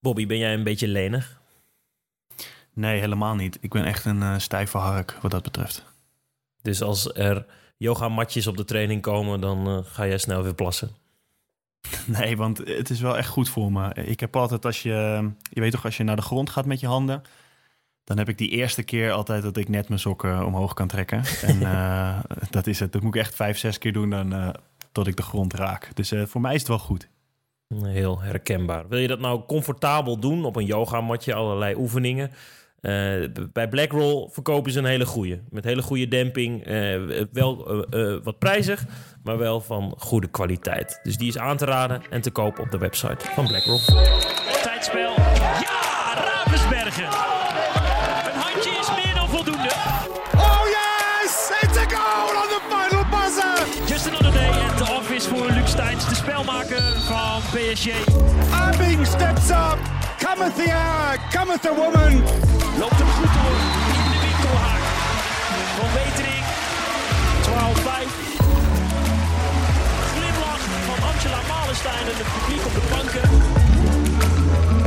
Bobby, ben jij een beetje lenig? Nee, helemaal niet. Ik ben echt een uh, stijve hark wat dat betreft. Dus als er yogamatjes op de training komen, dan uh, ga jij snel weer plassen? Nee, want het is wel echt goed voor me. Ik heb altijd als je, je weet toch, als je naar de grond gaat met je handen, dan heb ik die eerste keer altijd dat ik net mijn sokken omhoog kan trekken. En uh, dat is het. Dat moet ik echt vijf, zes keer doen dan, uh, tot ik de grond raak. Dus uh, voor mij is het wel goed. Heel herkenbaar. Wil je dat nou comfortabel doen op een yogamatje, allerlei oefeningen? bij Blackroll verkopen ze een hele goede. Met hele goede demping. wel wat prijzig, maar wel van goede kwaliteit. Dus die is aan te raden en te kopen op de website van Blackroll. Tijdspel. Steins, de spelmaker van PSG. Abing steps up. Cometh the hour, cometh the woman. Loopt hem goed door in de winkelhaak. Van Wetering. 12-5. Glimlach van Angela Malenstein en het publiek op de banken.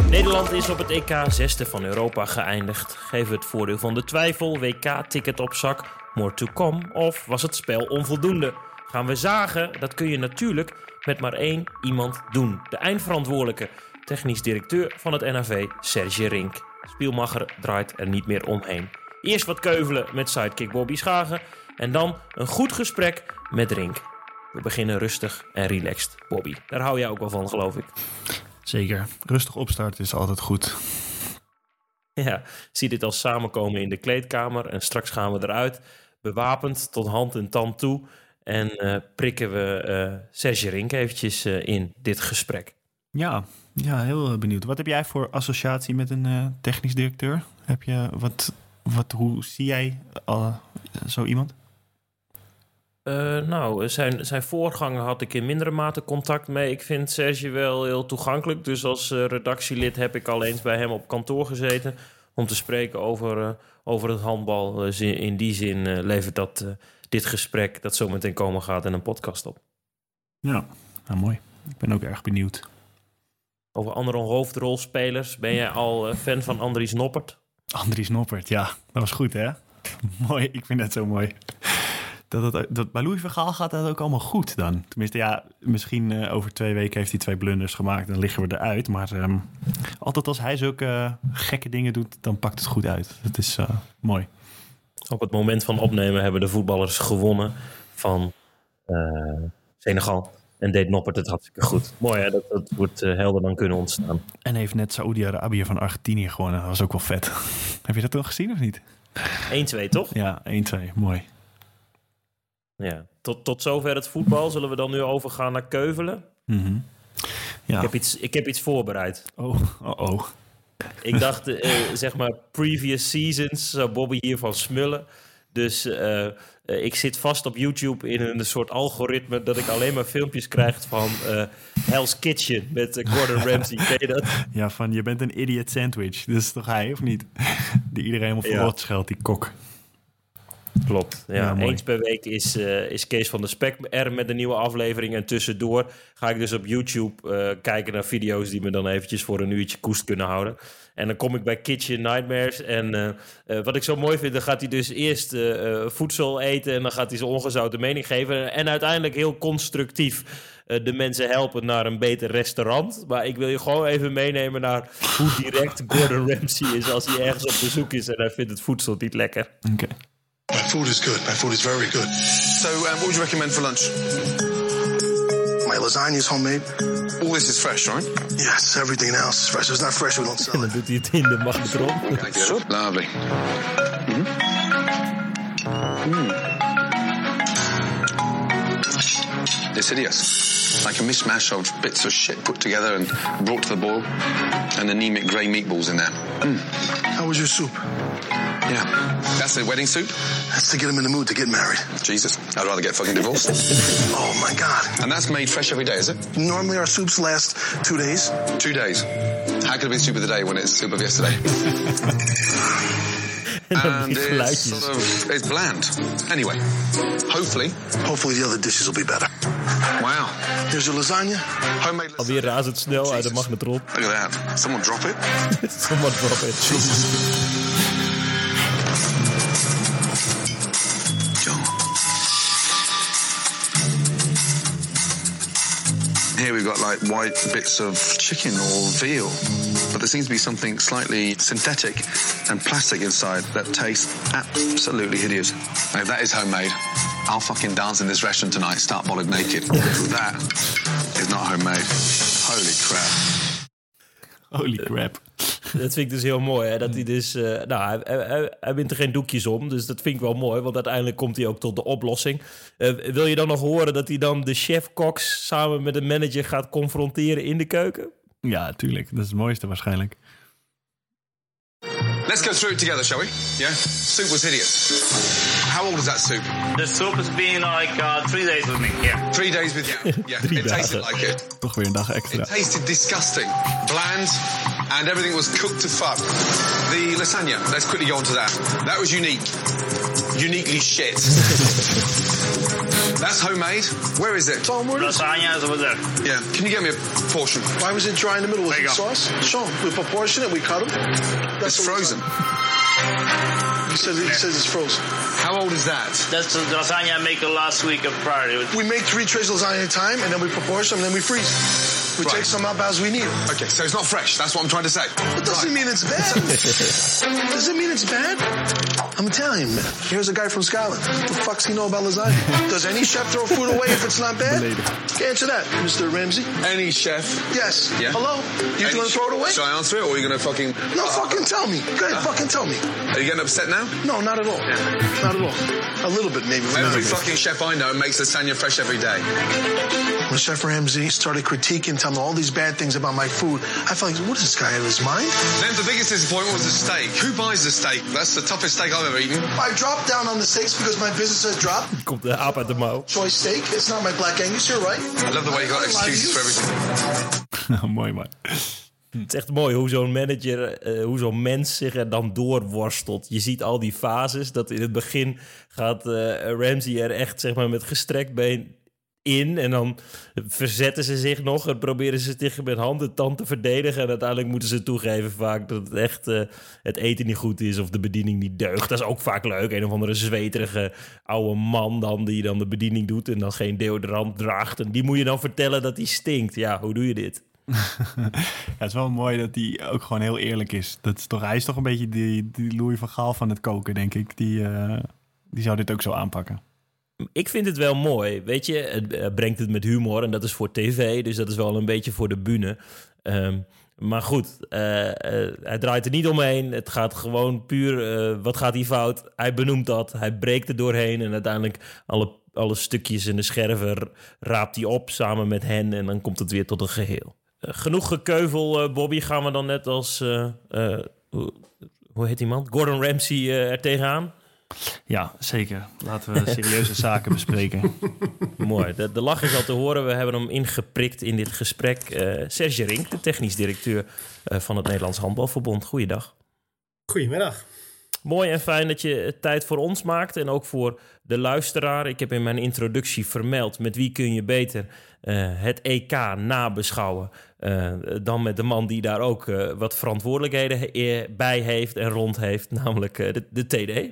Nederland is op het EK zesde van Europa geëindigd. Geef het voordeel van de twijfel, WK-ticket op zak, more to come of was het spel onvoldoende? Gaan we zagen? Dat kun je natuurlijk met maar één iemand doen. De eindverantwoordelijke, technisch directeur van het NAV, Serge Rink. Spielmacher draait er niet meer omheen. Eerst wat keuvelen met sidekick Bobby Schagen en dan een goed gesprek met Rink. We beginnen rustig en relaxed, Bobby. Daar hou jij ook wel van, geloof ik. Zeker. Rustig opstarten is altijd goed. Ja, zie dit als samenkomen in de kleedkamer en straks gaan we eruit, bewapend tot hand en tand toe. En uh, prikken we uh, Serge Rink eventjes uh, in dit gesprek. Ja, ja, heel benieuwd. Wat heb jij voor associatie met een technisch directeur? Heb je, wat, wat, hoe zie jij zo iemand? Uh, nou, zijn, zijn voorganger had ik in mindere mate contact mee. Ik vind Serge wel heel toegankelijk. Dus als uh, redactielid heb ik al eens bij hem op kantoor gezeten. Om te spreken over, uh, over het handbal. in die zin levert dat dit gesprek dat zo meteen komen gaat en een podcast op. Ja, nou, mooi. Ik ben ook erg benieuwd. Over andere hoofdrolspelers. Ben jij al fan van Andries Noppert? Andries Noppert, ja. Dat was goed, hè? mooi. Ik vind dat zo mooi dat, het, dat bij Louis Vergaal gaat dat ook allemaal goed dan. Tenminste, ja, misschien uh, over twee weken heeft hij twee blunders gemaakt. Dan liggen we eruit. Maar um, altijd als hij zulke uh, gekke dingen doet, dan pakt het goed uit. Dat is uh, mooi. Op het moment van opnemen hebben de voetballers gewonnen van Senegal. En deed Noppert het hartstikke goed. Mooi hè, dat, dat wordt helder dan kunnen ontstaan. En heeft net Saoedi-Arabië van Argentinië gewonnen. Dat was ook wel vet. Heb je dat nog gezien of niet? 1-2 toch? Ja, 1-2. Mooi. Ja, tot, tot zover het voetbal. Zullen we dan nu overgaan naar keuvelen? Mm -hmm. ja. ik, heb iets, ik heb iets voorbereid. Oh, oh, oh. Ik dacht, uh, zeg maar, previous seasons zou Bobby hiervan smullen. Dus uh, uh, ik zit vast op YouTube in een soort algoritme dat ik alleen maar filmpjes krijg van Hell's Kitchen met Gordon Ramsay. Ken je dat? Ja, van je bent een idiot sandwich. Dat is toch hij, of niet? Die iedereen helemaal verrot ja. scheldt, die kok. Klopt. Ja, ja eens per week is, uh, is Kees van de Spek er met een nieuwe aflevering. En tussendoor ga ik dus op YouTube uh, kijken naar video's die me dan eventjes voor een uurtje koest kunnen houden. En dan kom ik bij Kitchen Nightmares. En uh, wat ik zo mooi vind, dan gaat hij dus eerst voedsel eten. En dan gaat hij zijn ongezouten mening geven. En uiteindelijk heel constructief de mensen helpen naar een beter restaurant. Maar ik wil je gewoon even meenemen naar hoe direct Gordon Ramsay is als hij ergens op bezoek is en hij vindt het voedsel niet lekker. Oké. Okay. My food is good. My food is very good. So, um, what would you recommend for lunch? My lasagna is homemade. All this is fresh, right? Yes, everything else is fresh. If it's not fresh, we don't sell En dan it. doet hij het in de magnetron. Thank. Lovely. Mm-hmm. Mm. It's hideous. Like a mishmash of bits of shit put together and brought to the boil, and anemic grey meatballs in there. Mm. How was your soup? Yeah. That's the wedding soup? That's to get him in the mood to get married. Jesus. I'd rather get fucking divorced. oh my God. And that's made fresh every day, is it? Normally our soups last two days. Two days. How could it be soup of the day when it's soup of yesterday? and it's sort of, it's bland. Anyway, hopefully. Hopefully the other dishes will be better. Wow. There's your lasagna. Homemade lasagna. Alweer razendsnel uit de magnetron. Look at that. Someone drop it. Someone drop it. Here we've got like white bits of chicken or veal, but there seems to be something slightly synthetic and plastic inside that tastes absolutely hideous. If that is homemade, I'll fucking dance in this restaurant tonight, start bollard naked. that is not homemade. Holy crap. Holy crap. Dat vind ik dus heel mooi. Hè? Dat hij dus. eh, nou, hij, hij, hij- hij wint er geen doekjes om. Dus dat vind ik wel mooi. Want uiteindelijk komt hij ook tot de oplossing. Eh, wil je dan nog horen dat hij dan de chef-koks samen met de manager gaat confronteren in de keuken? Ja, tuurlijk. Dat is het mooiste waarschijnlijk. Let's go through it together, shall we? Yeah? Soup was hideous. How old is that soup? The soup has been like uh, three days with me. Yeah. Three days with you. Yeah, Drie it tasted like it. Toch weer een dag extra. It tasted disgusting, bland, and everything was cooked to fuck. The lasagna, let's quickly go on to that. That was unique. Uniquely shit. That's homemade. Where is it? Tom, where is it? Lasagna is over there. Yeah, can you get me a portion? Why was it dry in the middle? Was There it you go. sauce? Show 'em. We proportion it, we cut them. It's frozen. He says, he says it's frozen. How old is that? That's the lasagna I make last week of Friday. We make three trays of lasagna at a time, and then we proportion them, and then we freeze. We Right. take some up as we need. Okay, so it's not fresh. That's what I'm trying to say. It doesn't mean it's bad. Does it mean it's bad? I'm Italian, man. Here's a guy from Scotland. What the fuck's he know about lasagna? Does any chef throw food away if it's not bad? Answer that, Mr. Ramsey. Any chef. Yes. Yeah. Hello? You Any gonna ch- throw it away? Should I answer it, or are you going to fucking? No, fucking uh, tell me. Go ahead, uh, fucking tell me. Are you getting upset now? No, not at all. Not at all. A little bit, maybe. Every fucking chef I know makes lasagna fresh every day. When Chef Ramsay started critiquing, telling me all these bad things about my food, I felt like, what is this guy out of his mind? Then the biggest disappointment was the steak. Who buys the steak? That's the toughest steak I've ever eaten. I dropped down on the steaks because my business has dropped. Komt de aap uit de mouw. Choice steak. It's not my black Angus. You're right. I love the way you got I lie to excuses for everything. Mooi man. Het is echt mooi hoe zo'n manager, eh, hoe zo'n mens zich er dan doorworstelt. Je ziet al die fases. Dat in het begin gaat eh, Ramsey er echt zeg maar, met gestrekt been in. En dan verzetten ze zich nog en proberen ze zich met hand en tand te verdedigen. En uiteindelijk moeten ze toegeven vaak dat het echt eh, het eten niet goed is of de bediening niet deugt. Dat is ook vaak leuk. Een of andere zweterige oude man dan die dan de bediening doet en dan geen deodorant draagt. En die moet je dan vertellen dat hij stinkt. Ja, hoe doe je dit? Het is wel mooi dat hij ook gewoon heel eerlijk is. Dat is toch, hij is toch een beetje die, die Louis van Gaal van het koken, denk ik. Die, eh, die zou dit ook zo aanpakken. Ik vind het wel mooi. Weet je, het eh, brengt het met humor en dat is voor tv, dus dat is wel een beetje voor de bühne. Ehm, maar goed, eh, hij draait er niet omheen. Het gaat gewoon puur, wat gaat hier fout? Hij benoemt dat, hij breekt er doorheen en uiteindelijk alle, alle stukjes en de scherven raapt hij op samen met hen en dan komt het weer tot een geheel. Eh, genoeg gekeuvel, eh, Bobby. Gaan we dan net als, eh, eh, hoe, hoe heet die man? Gordon Ramsay er tegenaan? Ja, zeker. Laten we serieuze zaken bespreken. Mooi. De, de lach is al te horen. We hebben hem ingeprikt in dit gesprek. Eh Serge Rink, de technisch directeur eh, van het Nederlands Handbalverbond. Goeiedag. Goedemiddag. Mooi en fijn dat je het tijd voor ons maakt en ook voor de luisteraar. Ik heb in mijn introductie vermeld met wie kun je beter eh, het EK nabeschouwen eh, dan met de man die daar ook eh, wat verantwoordelijkheden he- bij heeft en rond heeft, namelijk eh, de, de TD.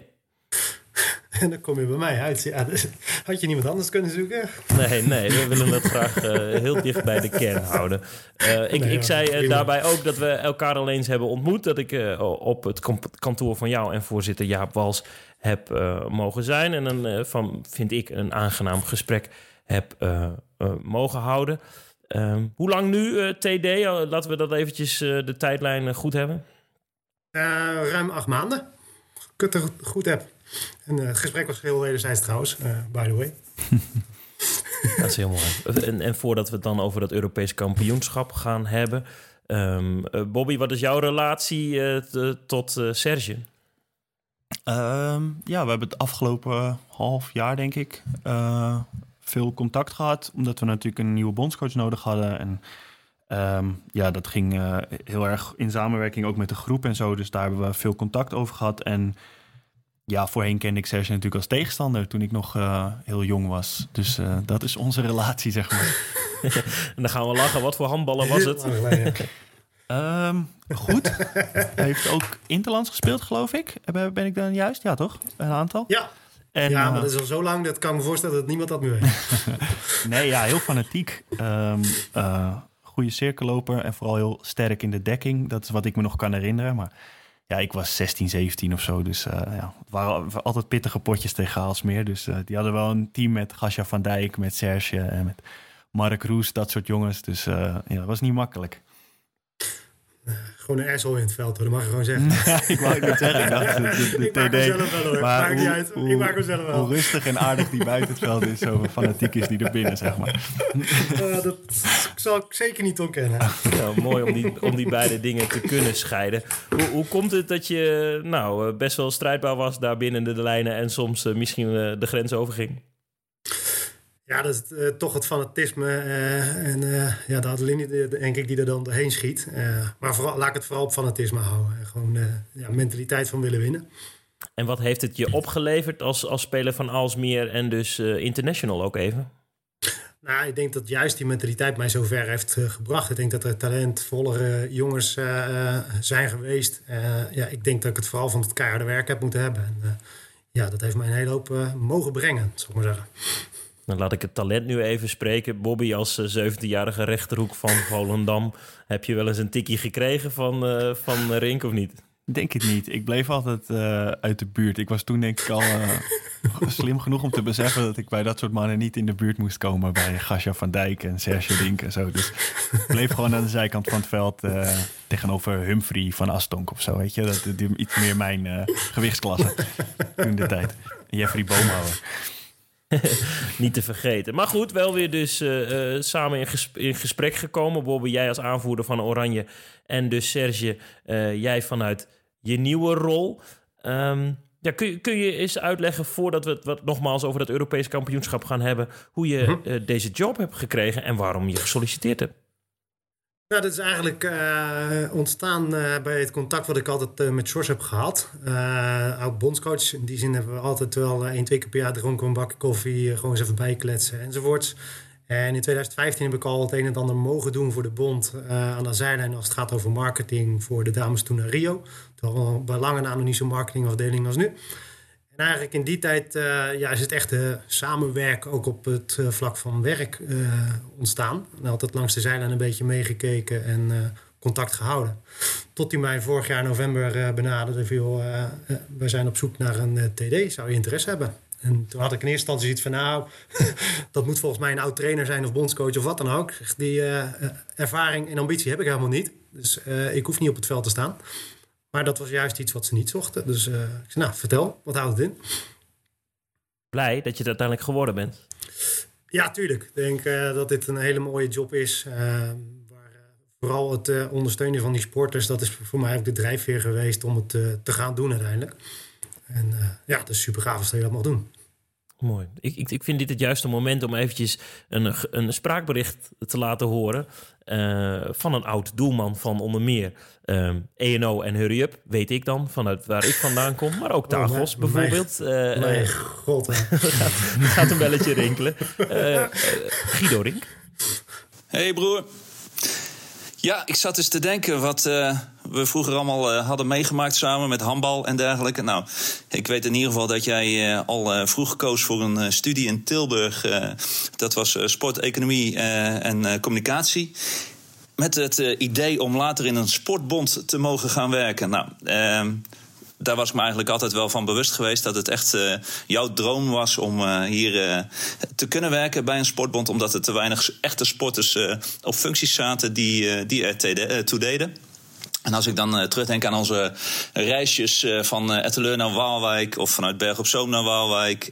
En dan kom je bij mij uit. Ja, dus had je niemand anders kunnen zoeken? Nee, nee, we willen het graag eh, heel dicht bij de kern houden. Eh, ik, Nee, ik zei eh, daarbij ook dat we elkaar al eens hebben ontmoet. Dat ik op het kantoor van jou en voorzitter Jaap Wals heb mogen zijn. En een, van, vind ik, een aangenaam gesprek heb mogen houden. Ehm, hoe lang nu, TD? Eh, Laten we dat eventjes de tijdlijn goed hebben. Ruim acht maanden. Ik het er goed heb. En eh, het gesprek was heel wederzijds trouwens, eh, by the way. Dat is heel mooi. En, en voordat we het dan over dat Europees kampioenschap gaan hebben. ehm, eh, Bobby, wat is jouw relatie eh, t- tot eh, Serge? Ehm, ja, we hebben het afgelopen half jaar, denk ik, eh, veel contact gehad. Omdat we natuurlijk een nieuwe bondscoach nodig hadden. En ehm, ja, dat ging eh, heel erg in samenwerking ook met de groep en zo. Dus daar hebben we veel contact over gehad. En Ja, voorheen kende ik Serge natuurlijk als tegenstander toen ik nog heel jong was. Dus dat is onze relatie, zeg maar. en dan gaan we lachen. Wat voor handballen was het? Um, goed. Hij heeft ook Interlands gespeeld, geloof ik. Ben ik dan juist? Ja, toch? Een aantal? Ja. En, ja, maar eh, dat is al zo lang, dat kan me voorstellen dat niemand dat meer weet. nee, ja, heel fanatiek. Um, uh, goede cirkelloper en vooral heel sterk in de dekking. Dat is wat ik me nog kan herinneren. Maar ja, ik was 16, 17 of zo. Dus uh, ja, het waren altijd pittige potjes tegen Haalsmeer. Dus die hadden wel een team met Gasja van Dijk, met Serge en met Mark Roes, dat soort jongens. Dus ja, dat was niet makkelijk. Gewoon een asshole in het veld, hoor. dat mag je gewoon zeggen. Ja, ik wou het zeggen. Ik, dacht, de, de, ik maak hem zelf wel hoor. Maar Maakt niet uit. Hoe, ik maak hem zelf wel. Hoe rustig en aardig die buiten het veld is, zo fanatiek is die er binnen, zeg maar. Uh, dat zal ik zeker niet ontkennen. Mooi om die, om die beide dingen te kunnen scheiden. Hoe, hoe komt het dat je nou, best wel strijdbaar was daar binnen de lijnen en soms uh, misschien uh, de grens overging? Ja, dat is uh, toch het fanatisme uh, en uh, ja, de adrenaline denk ik die er dan doorheen schiet. maar vooral, laat ik het vooral op fanatisme houden. Gewoon ja, mentaliteit van willen winnen. En wat heeft het je opgeleverd als, als speler van Alsmeer en dus international ook even? Nou, ik denk dat juist die mentaliteit mij zo ver heeft gebracht. Ik denk dat er talentvollere jongens zijn geweest. ja, ik denk dat ik het vooral van het keiharde werk heb moeten hebben. En, ja, dat heeft mij een hele hoop mogen brengen, zal ik maar zeggen. Dan laat ik het talent nu even spreken. Bobby als 17-jarige rechterhoek van Volendam. Heb je wel eens een tikkie gekregen van, uh, van Rink of niet? Denk het niet. Ik bleef altijd uh, uit de buurt. Ik was toen denk ik al uh, slim genoeg om te beseffen... dat ik bij dat soort mannen niet in de buurt moest komen... bij Gasja van Dijk en Serge Dink en zo. Dus ik bleef gewoon aan de zijkant van het veld... tegenover Humphrey van Astonk of zo, weet je. Dat, iets meer mijn gewichtsklasse toen de tijd. Jeffrey Boomhouwer. niet te vergeten. Maar goed, wel weer dus uh, uh, samen in, in, gesprek gekomen. Bobby, jij als aanvoerder van Oranje. En dus Serge, uh, jij vanuit je nieuwe rol. Um, ja, kun, je, kun je eens uitleggen, voordat we het wat, nogmaals over het Europees kampioenschap gaan hebben... hoe je -huh. deze job hebt gekregen en waarom je gesolliciteerd hebt? Nou, dat is eigenlijk uh, ontstaan uh, bij het contact wat ik altijd uh, met George heb gehad. oud bondscoach. In die zin hebben we altijd wel één, twee keer per jaar dronken een bakje koffie, gewoon eens even bijkletsen enzovoorts. En in 2015 heb ik al het een en ander mogen doen voor de bond aan de zijlijn als het gaat over marketing voor de dames toen naar Rio. Terwijl bij lange na nog niet zo'n marketingafdeling als nu eigenlijk in die tijd uh, ja, is het echt uh, samenwerken ook op het uh, vlak van werk ontstaan. En altijd langs de zijlijn een beetje meegekeken en contact gehouden. Tot hij mij vorig jaar november benaderde. Viel, we zijn op zoek naar een TD, zou je interesse hebben? En toen had ik in eerste instantie iets van, nou, dat moet volgens mij een oud trainer zijn of bondscoach of wat dan ook. Die ervaring en ambitie heb ik helemaal niet. Dus ik hoef niet op het veld te staan. Maar dat was juist iets wat ze niet zochten. Dus uh, ik zei, nou, vertel, wat houdt het in? Blij dat je het uiteindelijk geworden bent. Ja, tuurlijk. Ik denk uh, dat dit een hele mooie job is. Uh, waar, vooral het ondersteunen van die sporters, dat is voor mij ook de drijfveer geweest om het te gaan doen uiteindelijk. En ja, het is super gaaf als je dat mag doen. Mooi. Ik, ik, ik vind dit het juiste moment om eventjes een, een spraakbericht te laten horen uh, van een oud doelman van onder meer um, ENO en Hurry Up, weet ik dan, vanuit waar ik vandaan kom. Maar ook Tagos oh, bijvoorbeeld. Mijn, uh, mijn god. gaat, gaat, een belletje rinkelen. Uh, Guido Rink. Hey broer. Ja, ik zat eens te denken wat we vroeger allemaal uh, hadden meegemaakt samen met handbal en dergelijke. Nou, ik weet in ieder geval dat jij uh, al vroeg koos voor een studie in Tilburg. dat was sport, economie en communicatie. Met het idee om later in een sportbond te mogen gaan werken. Nou, ehm, daar was ik me eigenlijk altijd wel van bewust geweest dat het echt jouw droom was om hier te kunnen werken bij een sportbond, omdat er te weinig echte sporters op functies zaten die, die er toe deden. En als ik dan uh, terugdenk aan onze reisjes uh, van uh, Etteleur naar Waalwijk of vanuit Berg op Zoom naar Waalwijk.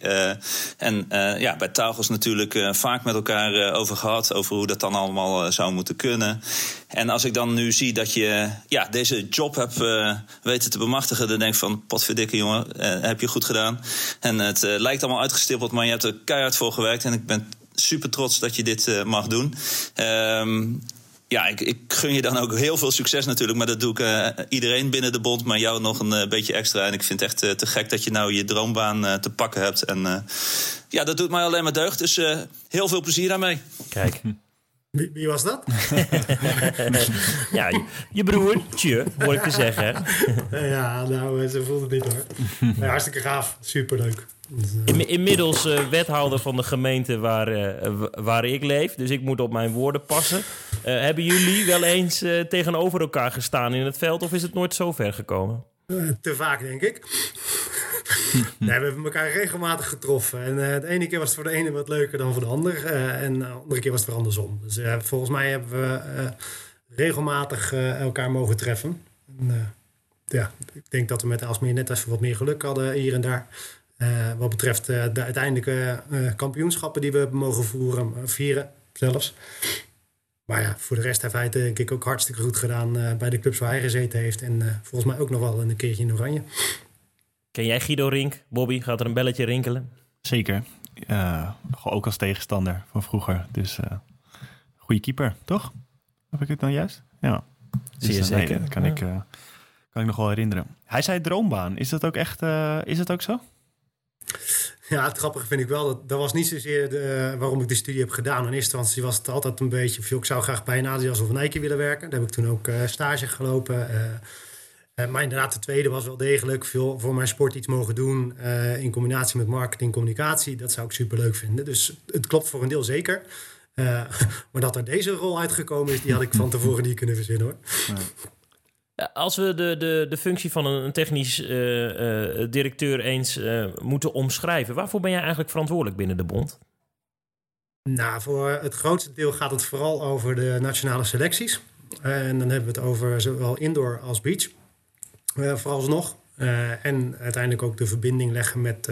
en ja, bij Tagels natuurlijk vaak met elkaar over gehad, over hoe dat dan allemaal zou moeten kunnen. En als ik dan nu zie dat je ja, deze job hebt weten te bemachtigen, dan denk ik van potverdikke jongen, heb je goed gedaan. En het lijkt allemaal uitgestippeld, maar je hebt er keihard voor gewerkt en ik ben super trots dat je dit mag doen. Ehm ja, ik, ik, gun je dan ook heel veel succes natuurlijk. Maar dat doe ik uh, iedereen binnen de bond, maar jou nog een uh, beetje extra. En ik vind het echt uh, te gek dat je nou je droombaan te pakken hebt. En ja, dat doet mij alleen maar deugd. Dus heel veel plezier daarmee. Kijk. Wie, wie was dat? ja, je, je broertje, hoor ik te zeggen. ja, nou, ze voelt het niet hoor. Ja, hartstikke gaaf. Superleuk. In, inmiddels uh, wethouder van de gemeente waar, uh, waar ik leef. Dus ik moet op mijn woorden passen. Uh, hebben jullie wel eens tegenover elkaar gestaan in het veld? Of is het nooit zo ver gekomen? te vaak, denk ik. nee, we hebben elkaar regelmatig getroffen. En de ene keer was het voor de ene wat leuker dan voor de ander. en de andere keer was het weer andersom. Dus volgens mij hebben we regelmatig elkaar mogen treffen. En, ja, ik denk dat we met Alsmeer net even wat meer geluk hadden hier en daar. Uh, wat betreft uh, de uiteindelijke uh, kampioenschappen die we hebben mogen voeren, vieren zelfs. Maar ja, voor de rest heeft hij denk ik ook hartstikke goed gedaan bij de clubs waar hij gezeten heeft. En volgens mij ook nog wel een keertje in Oranje. Ken jij Guido Rink? Bobby, gaat er een belletje rinkelen? Zeker. ook als tegenstander van vroeger. Dus goede keeper, toch? Heb ik het dan juist? Ja. Zie je dus, zeker. Nee, kan, ja. ik, kan ik nog wel herinneren. Hij zei droombaan. Is dat ook echt is dat ook zo? Ja, het grappige vind ik wel, dat, dat was niet zozeer de, waarom ik de studie heb gedaan. In eerste instantie was het altijd een beetje, ik zou graag bij een Adidas of een Nike willen werken. Daar heb ik toen ook uh, stage gelopen. Uh, maar inderdaad, de tweede was wel degelijk veel voor mijn sport iets mogen doen in combinatie met marketing communicatie. Dat zou ik super leuk vinden. Dus het klopt voor een deel zeker. maar dat er deze rol uitgekomen is, die had ik van tevoren niet kunnen verzinnen hoor. Als we de, de, de functie van een technisch uh, uh, directeur eens moeten omschrijven, waarvoor ben jij eigenlijk verantwoordelijk binnen de bond? Nou, voor het grootste deel gaat het vooral over de nationale selecties. en dan hebben we het over zowel indoor als beach, vooralsnog. en uiteindelijk ook de verbinding leggen met,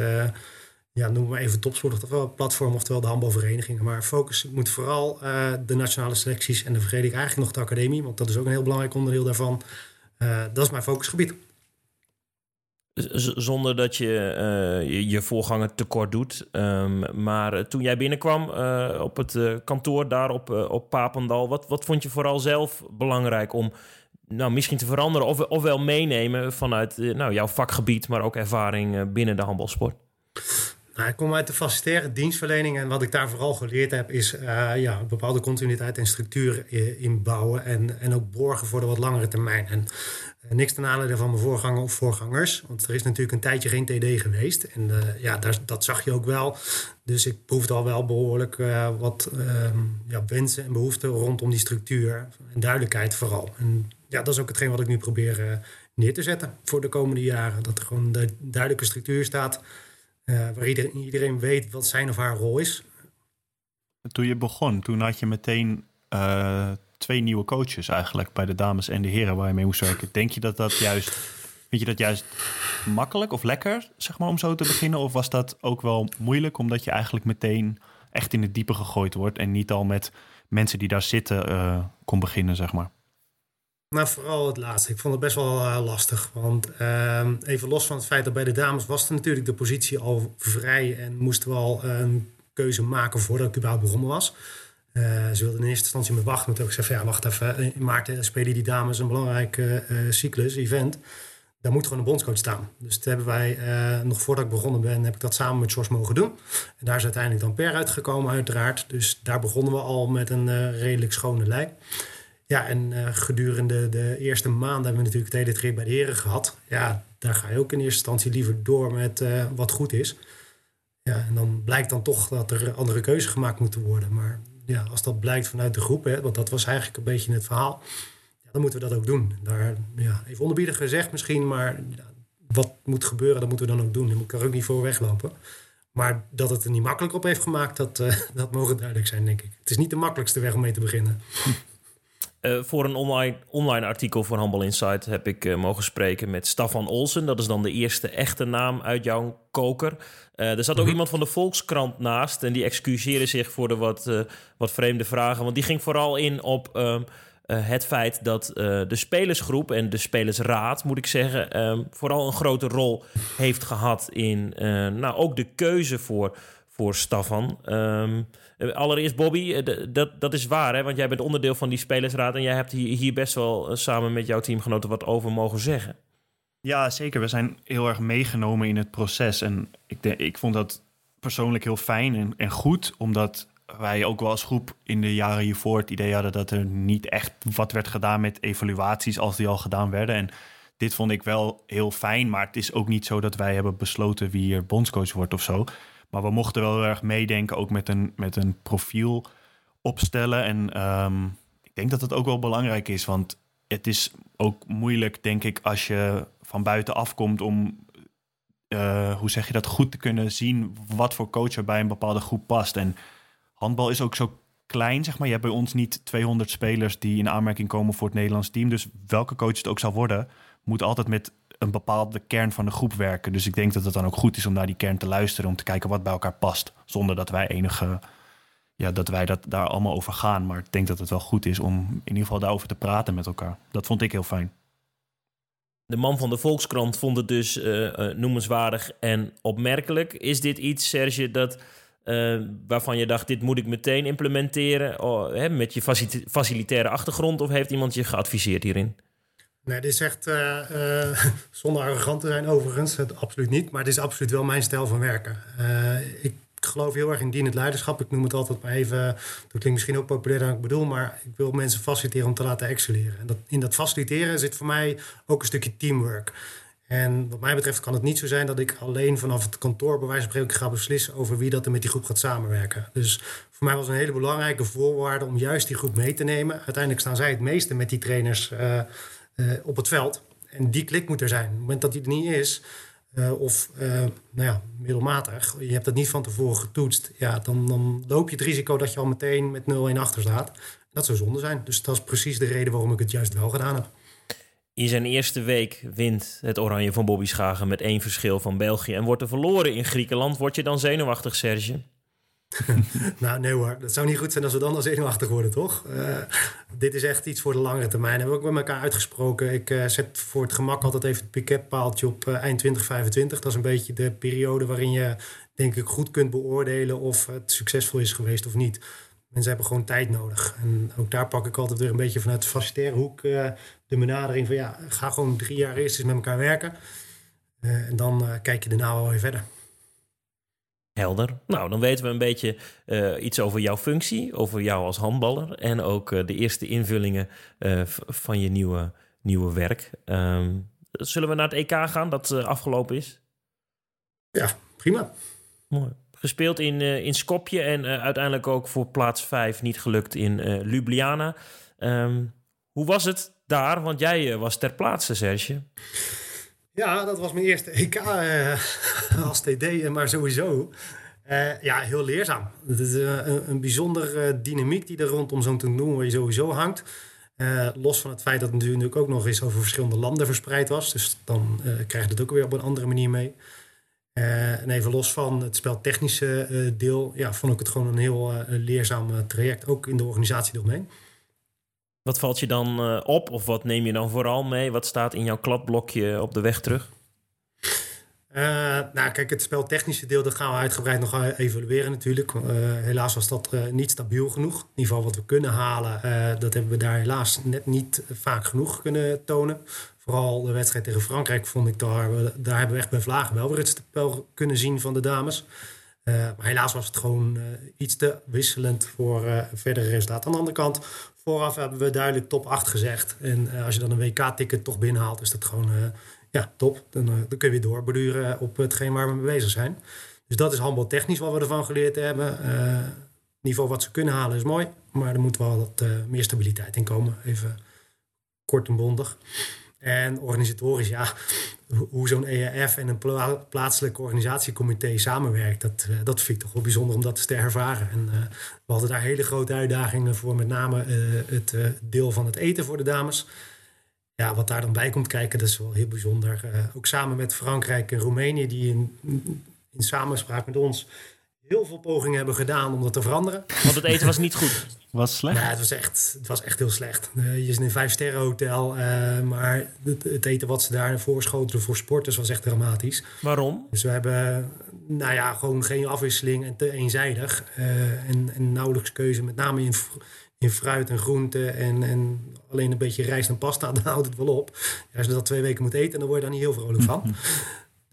ja, noem maar even topsport, oftewel platform, oftewel de handbalverenigingen. Maar focus moet vooral de nationale selecties en dan vergeet ik eigenlijk nog de academie, want dat is ook een heel belangrijk onderdeel daarvan. Uh, dat is mijn focusgebied. zonder dat je, uh, je, je voorganger tekort doet. Um, maar toen jij binnenkwam op het kantoor daar op, op Papendal, wat, wat vond je vooral zelf belangrijk om nou, misschien te veranderen of, of wel meenemen vanuit nou, jouw vakgebied, maar ook ervaring binnen de handbalsport? Nou, ik kom uit de facilitaire dienstverlening en wat ik daar vooral geleerd heb is uh, ja, bepaalde continuïteit en structuur inbouwen en, en ook borgen voor de wat langere termijn. En uh, niks ten aanleiding van mijn voorganger of voorgangers, want er is natuurlijk een tijdje geen TD geweest en uh, ja, daar, dat zag je ook wel. Dus ik proefde al wel behoorlijk wat ehm, ja, wensen en behoeften rondom die structuur en duidelijkheid vooral. En ja, dat is ook hetgeen wat ik nu probeer neer te zetten voor de komende jaren. Dat er gewoon een duidelijke structuur staat waar iedereen, iedereen, weet wat zijn of haar rol is. Toen je begon, toen had je meteen uh, twee nieuwe coaches eigenlijk bij de dames en de heren waar je mee moest werken. Denk je dat dat juist, vind je dat juist makkelijk of lekker, zeg maar, om zo te beginnen? Of was dat ook wel moeilijk, omdat je eigenlijk meteen echt in het diepe gegooid wordt en niet al met mensen die daar zitten uh, kon beginnen, zeg maar? Maar vooral het laatste. Ik vond het best wel uh, lastig. Want uh, even los van het feit dat bij de dames was er natuurlijk de positie al vrij. En moesten we al een keuze maken voordat ik überhaupt begonnen was. Uh, ze wilden in eerste instantie me wachten. Toen ik zei ja, wacht even. In maart spelen die dames een belangrijke cyclus, event. Daar moet gewoon een bondscoach staan. Dus dat hebben wij, nog voordat ik begonnen ben, heb ik dat samen met George mogen doen. En daar is uiteindelijk dan per uitgekomen uiteraard. Dus daar begonnen we al met een redelijk schone lijn. Ja, en uh, gedurende de eerste maanden hebben we natuurlijk het hele trip bij de heren gehad. Ja, daar ga je ook in eerste instantie liever door met uh, wat goed is. Ja, en dan blijkt dan toch dat er andere keuzes gemaakt moeten worden. Maar ja, als dat blijkt vanuit de groep, hè, want dat was eigenlijk een beetje het verhaal, ja, dan moeten we dat ook doen. Daar, ja, even onderbiedig gezegd misschien, maar wat moet gebeuren, dat moeten we dan ook doen. Dan moet ik er ook niet voor weglopen. Maar dat het er niet makkelijk op heeft gemaakt, dat, uh, dat mogen duidelijk zijn, denk ik. Het is niet de makkelijkste weg om mee te beginnen. Uh, voor een online, online artikel voor Handball Insight heb ik uh, mogen spreken met Stefan Olsen. Dat is dan de eerste echte naam uit jouw koker. Uh, er zat ook mm -hmm. iemand van de Volkskrant naast. En die excuseerde zich voor de wat, wat vreemde vragen. Want die ging vooral in op ehm, het feit dat de spelersgroep en de spelersraad, moet ik zeggen, ehm, vooral een grote rol heeft gehad in nou, ook de keuze voor voor Stefan. Ehm, allereerst Bobby, dat, dat is waar, hè? want jij bent onderdeel van die spelersraad en jij hebt hier, hier best wel samen met jouw teamgenoten wat over mogen zeggen. Ja, zeker. We zijn heel erg meegenomen in het proces. En ik, ik vond dat persoonlijk heel fijn en, en goed, omdat wij ook wel als groep in de jaren hiervoor het idee hadden dat er niet echt wat werd gedaan met evaluaties als die al gedaan werden. En dit vond ik wel heel fijn, maar het is ook niet zo dat wij hebben besloten wie er bondscoach wordt of zo. Maar we mochten wel heel erg meedenken, ook met een, met een profiel opstellen. En ehm, ik denk dat het ook wel belangrijk is, want het is ook moeilijk, denk ik, als je van buiten afkomt om, uh, hoe zeg je dat, goed te kunnen zien wat voor coach er bij een bepaalde groep past. En handbal is ook zo klein, zeg maar. Je hebt bij ons niet 200 spelers die in aanmerking komen voor het Nederlands team. Dus welke coach het ook zal worden, moet altijd met een bepaalde kern van de groep werken. Dus ik denk dat het dan ook goed is om naar die kern te luisteren, om te kijken wat bij elkaar past, zonder dat wij enige, ja, dat wij dat daar allemaal over gaan. Maar ik denk dat het wel goed is om in ieder geval daarover te praten met elkaar. Dat vond ik heel fijn. De man van de Volkskrant vond het dus uh, noemenswaardig en opmerkelijk. Is dit iets, Serge, dat uh, waarvan je dacht, dit moet ik meteen implementeren oh, hè, met je facilitaire achtergrond? Of heeft iemand je geadviseerd hierin? Nee, dit is echt, uh, uh, zonder arrogant te zijn overigens, het, absoluut niet. Maar het is absoluut wel mijn stijl van werken. ik geloof heel erg in dienend leiderschap. Ik noem het altijd maar even, dat klinkt misschien ook populair dan ik bedoel, maar ik wil mensen faciliteren om te laten excelleren. En dat, in dat faciliteren zit voor mij ook een stukje teamwork. En wat mij betreft kan het niet zo zijn dat ik alleen vanaf het kantoor bij wijze van spreken ga beslissen over wie dat er met die groep gaat samenwerken. Dus voor mij was een hele belangrijke voorwaarde om juist die groep mee te nemen. Uiteindelijk staan zij het meeste met die trainers op het veld. En die klik moet er zijn. Op het moment dat die er niet is, uh, of nou ja, middelmatig, je hebt dat niet van tevoren getoetst, ja, dan, dan loop je het risico dat je al meteen met 0-1 achter staat. Dat zou zonde zijn. Dus dat is precies de reden waarom ik het juist wel gedaan heb. In zijn eerste week wint het Oranje van Bobby Schagen met één verschil van België en wordt er verloren in Griekenland. Word je dan zenuwachtig, Serge? nou, nee hoor. Dat zou niet goed zijn als we dan al zenuwachtig worden, toch? Uh, dit is echt iets voor de langere termijn. We hebben ook met elkaar uitgesproken. Ik uh, zet voor het gemak altijd even het piketpaaltje op uh, eind 2025. Dat is een beetje de periode waarin je, denk ik, goed kunt beoordelen of het succesvol is geweest of niet. Mensen hebben gewoon tijd nodig. En ook daar pak ik altijd weer een beetje vanuit de facilitaire hoek de benadering van ja, ga gewoon drie jaar eerst eens met elkaar werken. En dan kijk je daarna wel weer verder. Helder. Nou, dan weten we een beetje iets over jouw functie, over jou als handballer en ook de eerste invullingen van je nieuwe, nieuwe werk. Um, zullen we naar het EK gaan dat afgelopen is? Ja, prima. Mooi gespeeld in, in Skopje en uiteindelijk ook voor plaats 5 niet gelukt in Ljubljana. Um, hoe was het daar? Want jij was ter plaatse, Serge. Ja, dat was mijn eerste EK als TD, maar sowieso. ja, heel leerzaam. Het is een, een bijzondere dynamiek die er rondom zo'n toernooi sowieso hangt. los van het feit dat het natuurlijk ook nog eens over verschillende landen verspreid was. Dus dan krijg je het ook weer op een andere manier mee. En even los van het speltechnische deel, ja, vond ik het gewoon een heel leerzaam traject, ook in de organisatie eromheen. Wat valt je dan op of wat neem je dan vooral mee? Wat staat in jouw kladblokje op de weg terug? nou, kijk, het speltechnische deel, dat gaan we uitgebreid nog evalueren natuurlijk. helaas was dat niet stabiel genoeg. In ieder geval wat we kunnen halen, dat hebben we daar helaas net niet vaak genoeg kunnen tonen. Vooral de wedstrijd tegen Frankrijk vond ik daar, daar hebben we echt bij Vlagen wel weer het spel kunnen zien van de dames. Maar helaas was het gewoon iets te wisselend voor verdere resultaten. Aan de andere kant, vooraf hebben we duidelijk top 8 gezegd. En als je dan een WK-ticket toch binnenhaalt, is dat gewoon ja, top. Dan, dan kun je weer doorbeduren op hetgeen waar we mee bezig zijn. Dus dat is handbaltechnisch wat we ervan geleerd hebben. Het niveau wat ze kunnen halen is mooi, maar er moet wel wat meer stabiliteit in komen. Even kort en bondig. En organisatorisch, ja, hoe zo'n EAF en een plaatselijk organisatiecomité samenwerkt, dat, uh, dat vind ik toch wel bijzonder om dat te ervaren. En uh, we hadden daar hele grote uitdagingen voor, met name uh, het deel van het eten voor de dames. Ja, wat daar dan bij komt kijken, dat is wel heel bijzonder. ook samen met Frankrijk en Roemenië, die in, in samenspraak met ons heel veel pogingen hebben gedaan om dat te veranderen. Want het eten was niet goed. Was slecht? Ja, het was echt, het was echt heel slecht. Uh, je zit in een vijf-sterren hotel, uh, maar het, het, eten wat ze daar voorschoten voor sporters was echt dramatisch. Waarom? Dus we hebben nou ja, gewoon geen afwisseling en te eenzijdig. en, en nauwelijks keuze, met name in, in fruit en groenten en, en alleen een beetje rijst en pasta, dan houdt het wel op. Ja, als je dat twee weken moet eten, dan word je daar niet heel vrolijk van.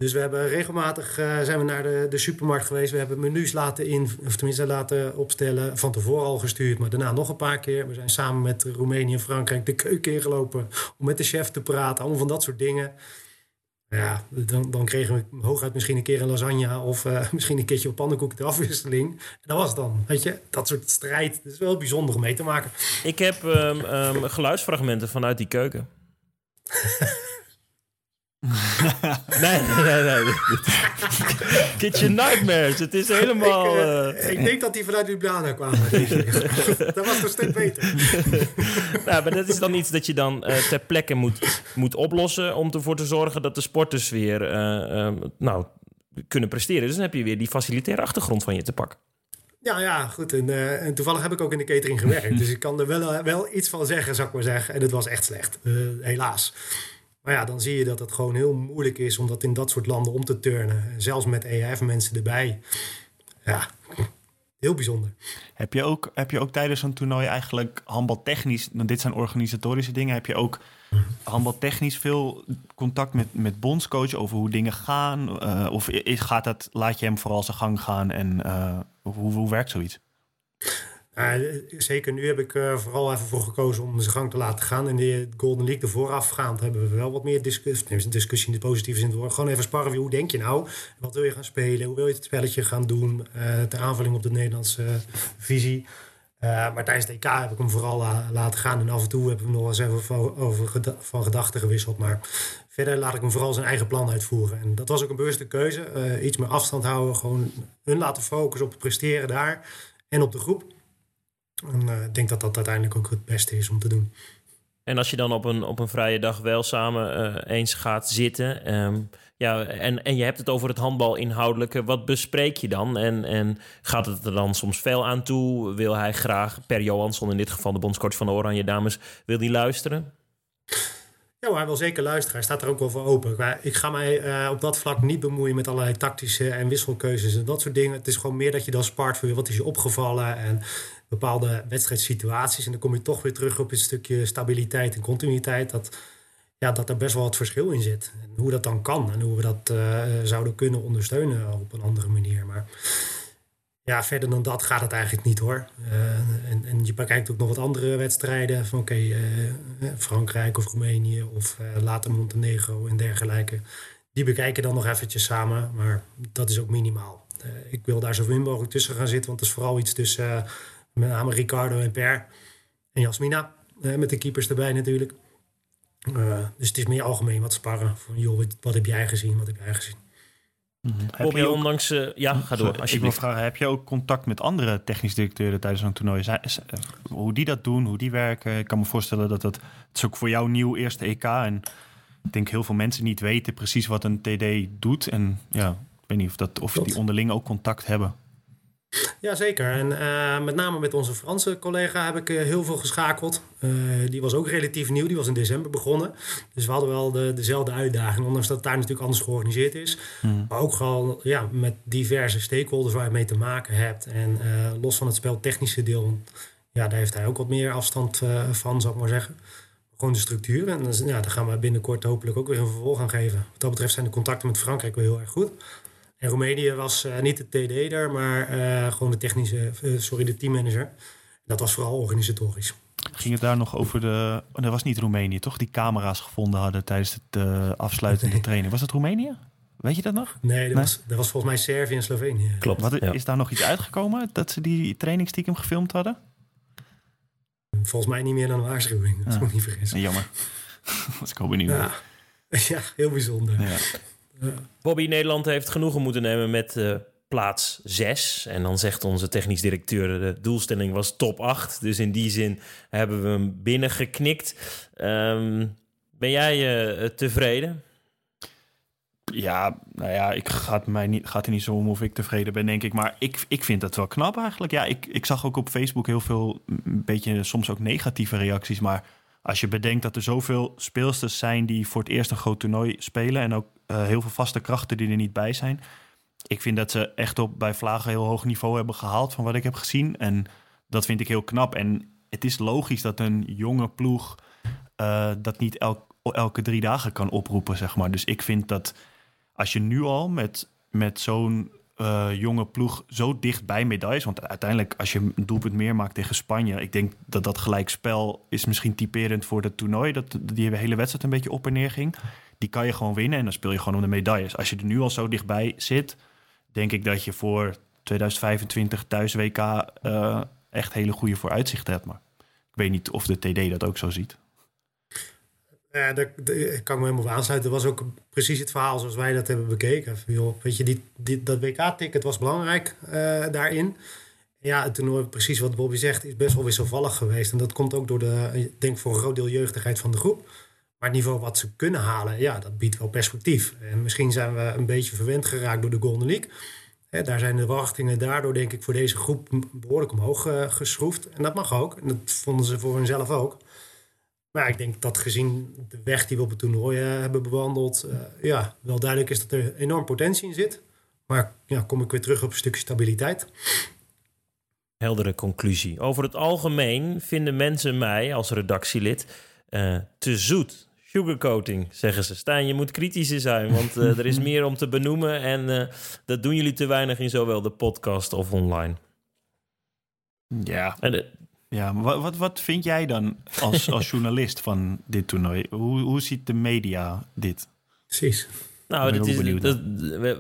Dus we hebben regelmatig uh, zijn we naar de, de supermarkt geweest. We hebben menus laten in, of tenminste laten opstellen. Van tevoren al gestuurd, maar daarna nog een paar keer. We zijn samen met Roemenië en Frankrijk de keuken ingelopen om met de chef te praten. Allemaal van dat soort dingen. Ja, dan, dan kregen we hooguit misschien een keer een lasagne of uh, misschien een keertje op pannenkoeken de afwisseling. En dat was het dan, weet je. Dat soort strijd, dat is wel bijzonder om mee te maken. Ik heb um, um, geluidsfragmenten vanuit die keuken. nee, nee, nee. Kitchen Nightmares. Het is helemaal... Ik, uh, ik denk dat die vanuit Ljubljana kwamen. dat was een stuk beter. nou, maar dat is dan iets dat je dan uh, ter plekke moet, moet oplossen... om ervoor te zorgen dat de sporters weer uh, nou, kunnen presteren. Dus dan heb je weer die facilitaire achtergrond van je te pakken. Ja, ja, goed. En, en, toevallig heb ik ook in de catering gewerkt. dus ik kan er wel, wel iets van zeggen, zou ik maar zeggen. En het was echt slecht, helaas. Maar ja, dan zie je dat het gewoon heel moeilijk is om dat in dat soort landen om te turnen. Zelfs met EF-mensen erbij. Ja, heel bijzonder. Heb je ook, heb je ook tijdens een toernooi eigenlijk handbaltechnisch... Nou, dit zijn organisatorische dingen. Heb je ook handbaltechnisch veel contact met, met bondscoach over hoe dingen gaan? Uh, of gaat dat, laat je hem vooral zijn gang gaan en uh, hoe, hoe werkt zoiets? Zeker nu heb ik uh, vooral even voor gekozen om zijn gang te laten gaan. In de Golden League, de voorafgaand, hebben we wel wat meer discussie. discussie in de positieve zin. Gewoon even sparren. Hoe denk je nou? Wat wil je gaan spelen? Hoe wil je het spelletje gaan doen? Uh, ter aanvulling op de Nederlandse visie. maar tijdens de EK heb ik hem vooral laten gaan. En af en toe hebben we nog eens even over geda van gedachten gewisseld. Maar verder laat ik hem vooral zijn eigen plan uitvoeren. En dat was ook een bewuste keuze. iets meer afstand houden. Gewoon hun laten focussen op het presteren daar. En op de groep. En uh, ik denk dat dat uiteindelijk ook het beste is om te doen. En als je dan op een, op een vrije dag wel samen uh, eens gaat zitten. Um, ja, en, en je hebt het over het handbal inhoudelijke. Wat bespreek je dan? En, en gaat het er dan soms veel aan toe? Wil hij graag, Per Johansson in dit geval de bondscoach van de Oranje Dames, wil die luisteren? Ja, maar hij wil zeker luisteren. Hij staat er ook wel voor open. Maar ik ga mij uh, op dat vlak niet bemoeien met allerlei tactische en wisselkeuzes en dat soort dingen. Het is gewoon meer dat je dan spart voor wat is je opgevallen en bepaalde wedstrijdsituaties. En dan kom je toch weer terug op het stukje stabiliteit en continuïteit. Dat, ja, dat er best wel wat verschil in zit. En hoe dat dan kan en hoe we dat uh, zouden kunnen ondersteunen op een andere manier. Maar ja, verder dan dat gaat het eigenlijk niet hoor. Uh, en, en je bekijkt ook nog wat andere wedstrijden. Van oké, uh, Frankrijk of Roemenië of later Montenegro en dergelijke. Die bekijken dan nog eventjes samen. Maar dat is ook minimaal. ik wil daar zo min mogelijk tussen gaan zitten. Want het is vooral iets tussen met name Ricardo en Per. En Jasmina, eh, met de keepers erbij natuurlijk. Uh, dus het is meer algemeen wat sparren. Van, joh, wat heb jij gezien, wat heb jij gezien? Mm -hmm. Heb je ondanks... Uh, ja, ga door. Als je wil vragen, heb je ook contact met andere technisch directeuren tijdens zo'n toernooi? Hoe die dat doen, hoe die werken? Ik kan me voorstellen dat dat... Het is ook voor jou nieuw eerste EK. En ik denk heel veel mensen niet weten precies wat een TD doet. En ja, ik weet niet of, dat, of die onderling ook contact hebben. Jazeker. En uh, met name met onze Franse collega heb ik uh, heel veel geschakeld. Uh, die was ook relatief nieuw. Die was in december begonnen. Dus we hadden wel de, dezelfde uitdaging. Ondanks dat het daar natuurlijk anders georganiseerd is. Hmm. Maar ook gewoon ja, met diverse stakeholders waar je mee te maken hebt. En los van het speltechnische deel. Ja, daar heeft hij ook wat meer afstand van, zou ik maar zeggen. Gewoon de structuur. En ja, daar gaan we binnenkort hopelijk ook weer een vervolg aan geven. Wat dat betreft zijn de contacten met Frankrijk wel heel erg goed. En Roemenië was uh, niet de TD daar, maar uh, gewoon de technische, uh, sorry, de teammanager. Dat was vooral organisatorisch. Ging het daar nog over de. Oh, dat was niet Roemenië, toch? Die camera's gevonden hadden tijdens het afsluitende nee. training. Was dat Roemenië? Weet je dat nog? Nee, dat, nee? Was, dat was volgens mij Servië en Slovenië. Klopt. Wat, ja. Is daar nog iets uitgekomen dat ze die training stiekem gefilmd hadden? Volgens mij niet meer dan een waarschuwing. Dat ah. moet niet vergissen. jammer. was ik al benieuwd. Ja. ja, heel bijzonder. Ja. Bobby Nederland heeft genoegen moeten nemen met uh, plaats 6. En dan zegt onze technisch directeur... de doelstelling was top 8. Dus in die zin hebben we hem binnengeknikt. Um, ben jij uh, tevreden? Ja, nou ja, ik gaat, mij niet, er niet zo om of ik tevreden ben, denk ik. Maar ik, ik vind het wel knap eigenlijk. Ja, ik, ik zag ook op Facebook heel veel, een beetje soms ook negatieve reacties. Maar als je bedenkt dat er zoveel speelsters zijn die voor het eerst een groot toernooi spelen... en ook uh, heel veel vaste krachten die er niet bij zijn... ik vind dat ze echt op bij Vlagen heel hoog niveau hebben gehaald van wat ik heb gezien. En dat vind ik heel knap. En het is logisch dat een jonge ploeg uh, dat niet elk, elke drie dagen kan oproepen, zeg maar. Dus ik vind dat als je nu al met, met zo'n uh, jonge ploeg zo dicht bij medailles. Want uiteindelijk, als je een doelpunt meer maakt tegen Spanje. Ik denk dat dat gelijkspel is misschien typerend voor het toernooi. Dat die hele wedstrijd een beetje op en neer ging. Die kan je gewoon winnen en dan speel je gewoon om de medailles. Als je er nu al zo dichtbij zit, denk ik dat je voor 2025 thuis WK uh, echt hele goede vooruitzichten hebt. Maar ik weet niet of de TD dat ook zo ziet. Ja, daar, kan me helemaal aansluiten. Dat was ook precies het verhaal zoals wij dat hebben bekeken. weet je, dat WK-ticket was belangrijk uh, daarin. Ja, het toernooi, precies wat Bobby zegt, is best wel wisselvallig geweest. En dat komt ook door de, ik denk voor een groot deel jeugdigheid van de groep. Maar het niveau wat ze kunnen halen, ja, dat biedt wel perspectief. En misschien zijn we een beetje verwend geraakt door de Golden League. daar zijn de verwachtingen daardoor, denk ik, voor deze groep behoorlijk omhoog uh, geschroefd. En dat mag ook. En dat vonden ze voor hunzelf ook. Maar ik denk dat gezien de weg die we op het toernooi uh, hebben bewandeld, uh, ja, wel duidelijk is dat er enorm potentie in zit. Maar ja, kom ik weer terug op een stukje stabiliteit. Heldere conclusie. Over het algemeen vinden mensen mij als redactielid te zoet. Sugarcoating, zeggen ze. Stijn, je moet kritischer zijn, want er is meer om te benoemen. En dat doen jullie te weinig in zowel de podcast of online. Ja. En ja, maar wat, wat vind jij dan als, als journalist van dit toernooi? Hoe, hoe ziet de media dit? Precies. Nou, dat is dat,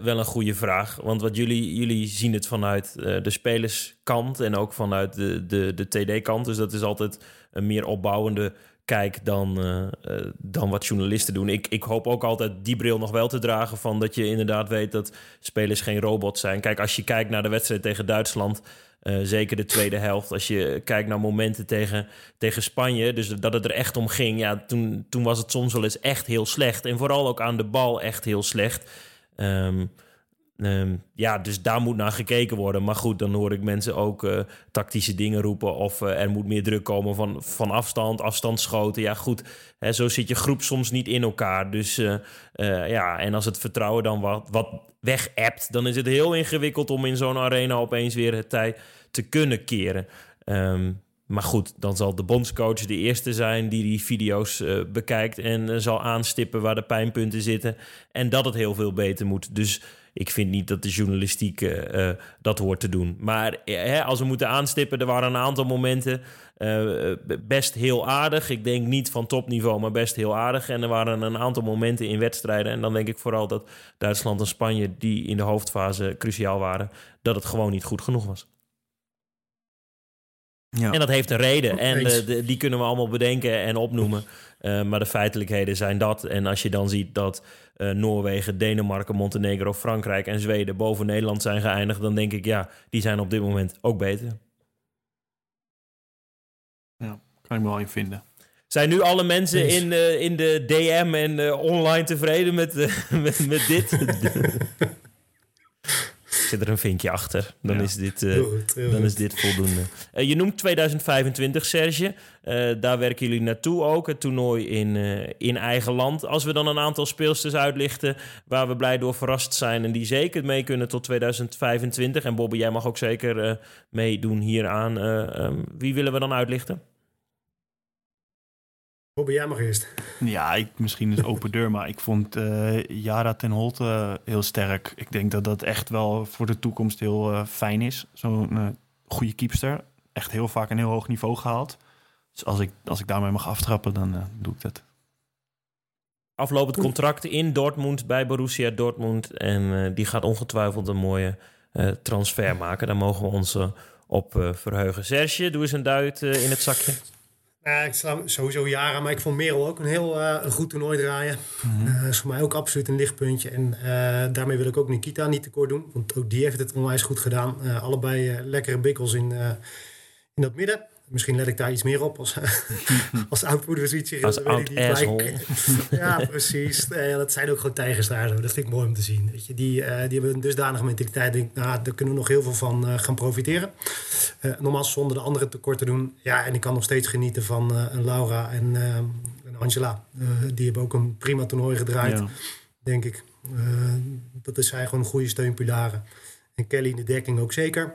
wel een goede vraag. Want wat jullie, jullie zien het vanuit uh, de spelerskant en ook vanuit de, de, de TD-kant. Dus dat is altijd een meer opbouwende kijk dan, uh, uh, dan wat journalisten doen. Ik, ik hoop ook altijd die bril nog wel te dragen van dat je inderdaad weet dat spelers geen robots zijn. Kijk, als je kijkt naar de wedstrijd tegen Duitsland uh, zeker de tweede helft. Als je kijkt naar momenten tegen, tegen Spanje, dus dat het er echt om ging, ja, toen, toen was het soms wel eens echt heel slecht. En vooral ook aan de bal echt heel slecht. Um, um, ja, dus daar moet naar gekeken worden. Maar goed, dan hoor ik mensen ook uh, tactische dingen roepen. Of uh, er moet meer druk komen van, van afstand, afstandsschoten. Ja, goed, hè, zo zit je groep soms niet in elkaar. Dus uh, ja, en als het vertrouwen dan wat, wat weg dan is het heel ingewikkeld om in zo'n arena opeens weer het tij te kunnen keren. Um, maar goed, dan zal de bondscoach de eerste zijn die die video's bekijkt en zal aanstippen waar de pijnpunten zitten. En dat het heel veel beter moet. Dus ik vind niet dat de journalistiek uh, dat hoort te doen. Maar hè, als we moeten aanstippen, er waren een aantal momenten best heel aardig. Ik denk niet van topniveau, maar best heel aardig. En er waren een aantal momenten in wedstrijden. En dan denk ik vooral dat Duitsland en Spanje, die in de hoofdfase cruciaal waren, dat het gewoon niet goed genoeg was. Ja. En dat heeft een reden. En uh, de, die kunnen we allemaal bedenken en opnoemen. Uh, maar de feitelijkheden zijn dat. En als je dan ziet dat uh, Noorwegen, Denemarken, Montenegro, Frankrijk en Zweden boven Nederland zijn geëindigd, dan denk ik ja, die zijn op dit moment ook beter. Ja, kan ik me wel in vinden. Zijn nu alle mensen in, uh, in de DM en online tevreden met, met, met dit? Zit er een vinkje achter, dan, ja. is, dit, goed, dan goed. is dit voldoende. je noemt 2025, Serge. daar werken jullie naartoe ook, het toernooi in, in eigen land. Als we dan een aantal speelsters uitlichten waar we blij door verrast zijn... en die zeker mee kunnen tot 2025. En Bobby, jij mag ook zeker meedoen hieraan. Um, wie willen we dan uitlichten? Bobby, jij mag eerst. Ja, ik, misschien is open deur, maar ik vond uh, Jara ten Holte uh, heel sterk. Ik denk dat dat echt wel voor de toekomst heel uh, fijn is. Zo'n goede keepster. Echt heel vaak een heel hoog niveau gehaald. Dus als ik, als ik daarmee mag aftrappen, dan doe ik dat. Aflopend contract in Dortmund bij Borussia Dortmund. En die gaat ongetwijfeld een mooie transfer maken. Daar mogen we ons op verheugen. Serge, doe eens een duit in het zakje. Uh, ik sla sowieso jaren, maar ik vond Merel ook een heel uh, een goed toernooi draaien. Mm -hmm. uh, is voor mij ook absoluut een lichtpuntje. En daarmee wil ik ook Nikita niet tekort doen, want ook die heeft het onwijs goed gedaan. allebei lekkere bikkels in, in dat midden. Misschien let ik daar iets meer op als, als oud-positie. Als oud Ja, precies. Ja, dat zijn ook gewoon tijgers daar. Zo. Dat vind ik mooi om te zien. Weet je, die, uh, die hebben een dusdanige mentaliteit. Denk, nou, daar kunnen we nog heel veel van uh, gaan profiteren. Uh, nogmaals, zonder de anderen tekort te doen. Ja, en ik kan nog steeds genieten van een Laura en, en Angela. die hebben ook een prima toernooi gedraaid. Ja. denk ik. dat is hij gewoon een goede steunpilaren. En Kelly in de dekking ook zeker.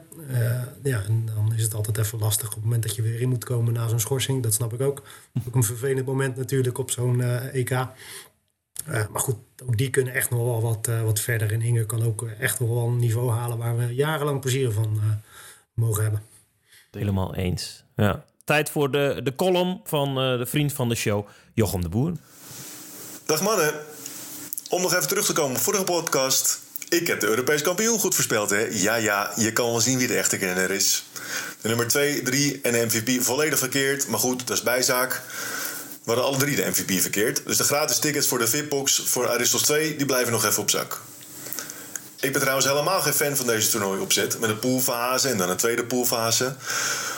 ja, en dan is het altijd even lastig op het moment dat je weer in moet komen na zo'n schorsing. Dat snap ik ook. Ook een vervelend moment natuurlijk op zo'n EK. maar goed, ook die kunnen echt nog wel wat, wat verder. En Inge kan ook echt nog wel een niveau halen waar we jarenlang plezier van mogen hebben. Helemaal eens. Ja. Tijd voor de, de column van uh, de vriend van de show, Jochem de Boer. Dag mannen. Om nog even terug te komen op vorige podcast. Ik heb de Europees kampioen goed voorspeld, hè? Ja, ja, je kan wel zien wie de echte kenner is. De nummer 2, 3 en de MVP volledig verkeerd. Maar goed, dat is bijzaak. We hadden alle drie de MVP verkeerd. Dus de gratis tickets voor de VIP-box voor Aristos 2... die blijven nog even op zak. Ik ben trouwens helemaal geen fan van deze toernooi opzet. Met een poolfase en dan een tweede poolfase.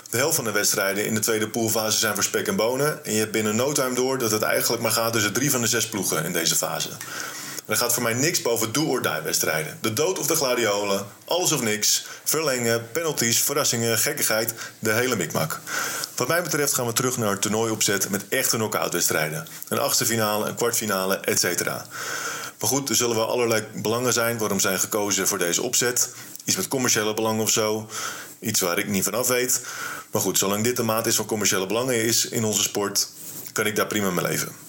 De helft van de wedstrijden in de tweede poolfase zijn voor spek en bonen. En je hebt binnen no time door dat het eigenlijk maar gaat tussen drie van de zes ploegen in deze fase. Er gaat voor mij niks boven do-or-die wedstrijden. De dood of de gladiolen, alles of niks, verlengen, penalties, verrassingen, gekkigheid, de hele mikmak. Wat mij betreft gaan we terug naar het toernooi opzet met echte knock-out wedstrijden. Een achtste finale, een kwartfinale, etc. Maar goed, er zullen wel allerlei belangen zijn waarom zijn gekozen voor deze opzet. Iets met commerciële belangen of zo. Iets waar ik niet van af weet. Maar goed, zolang dit de maat is van commerciële belangen is in onze sport, kan ik daar prima mee leven.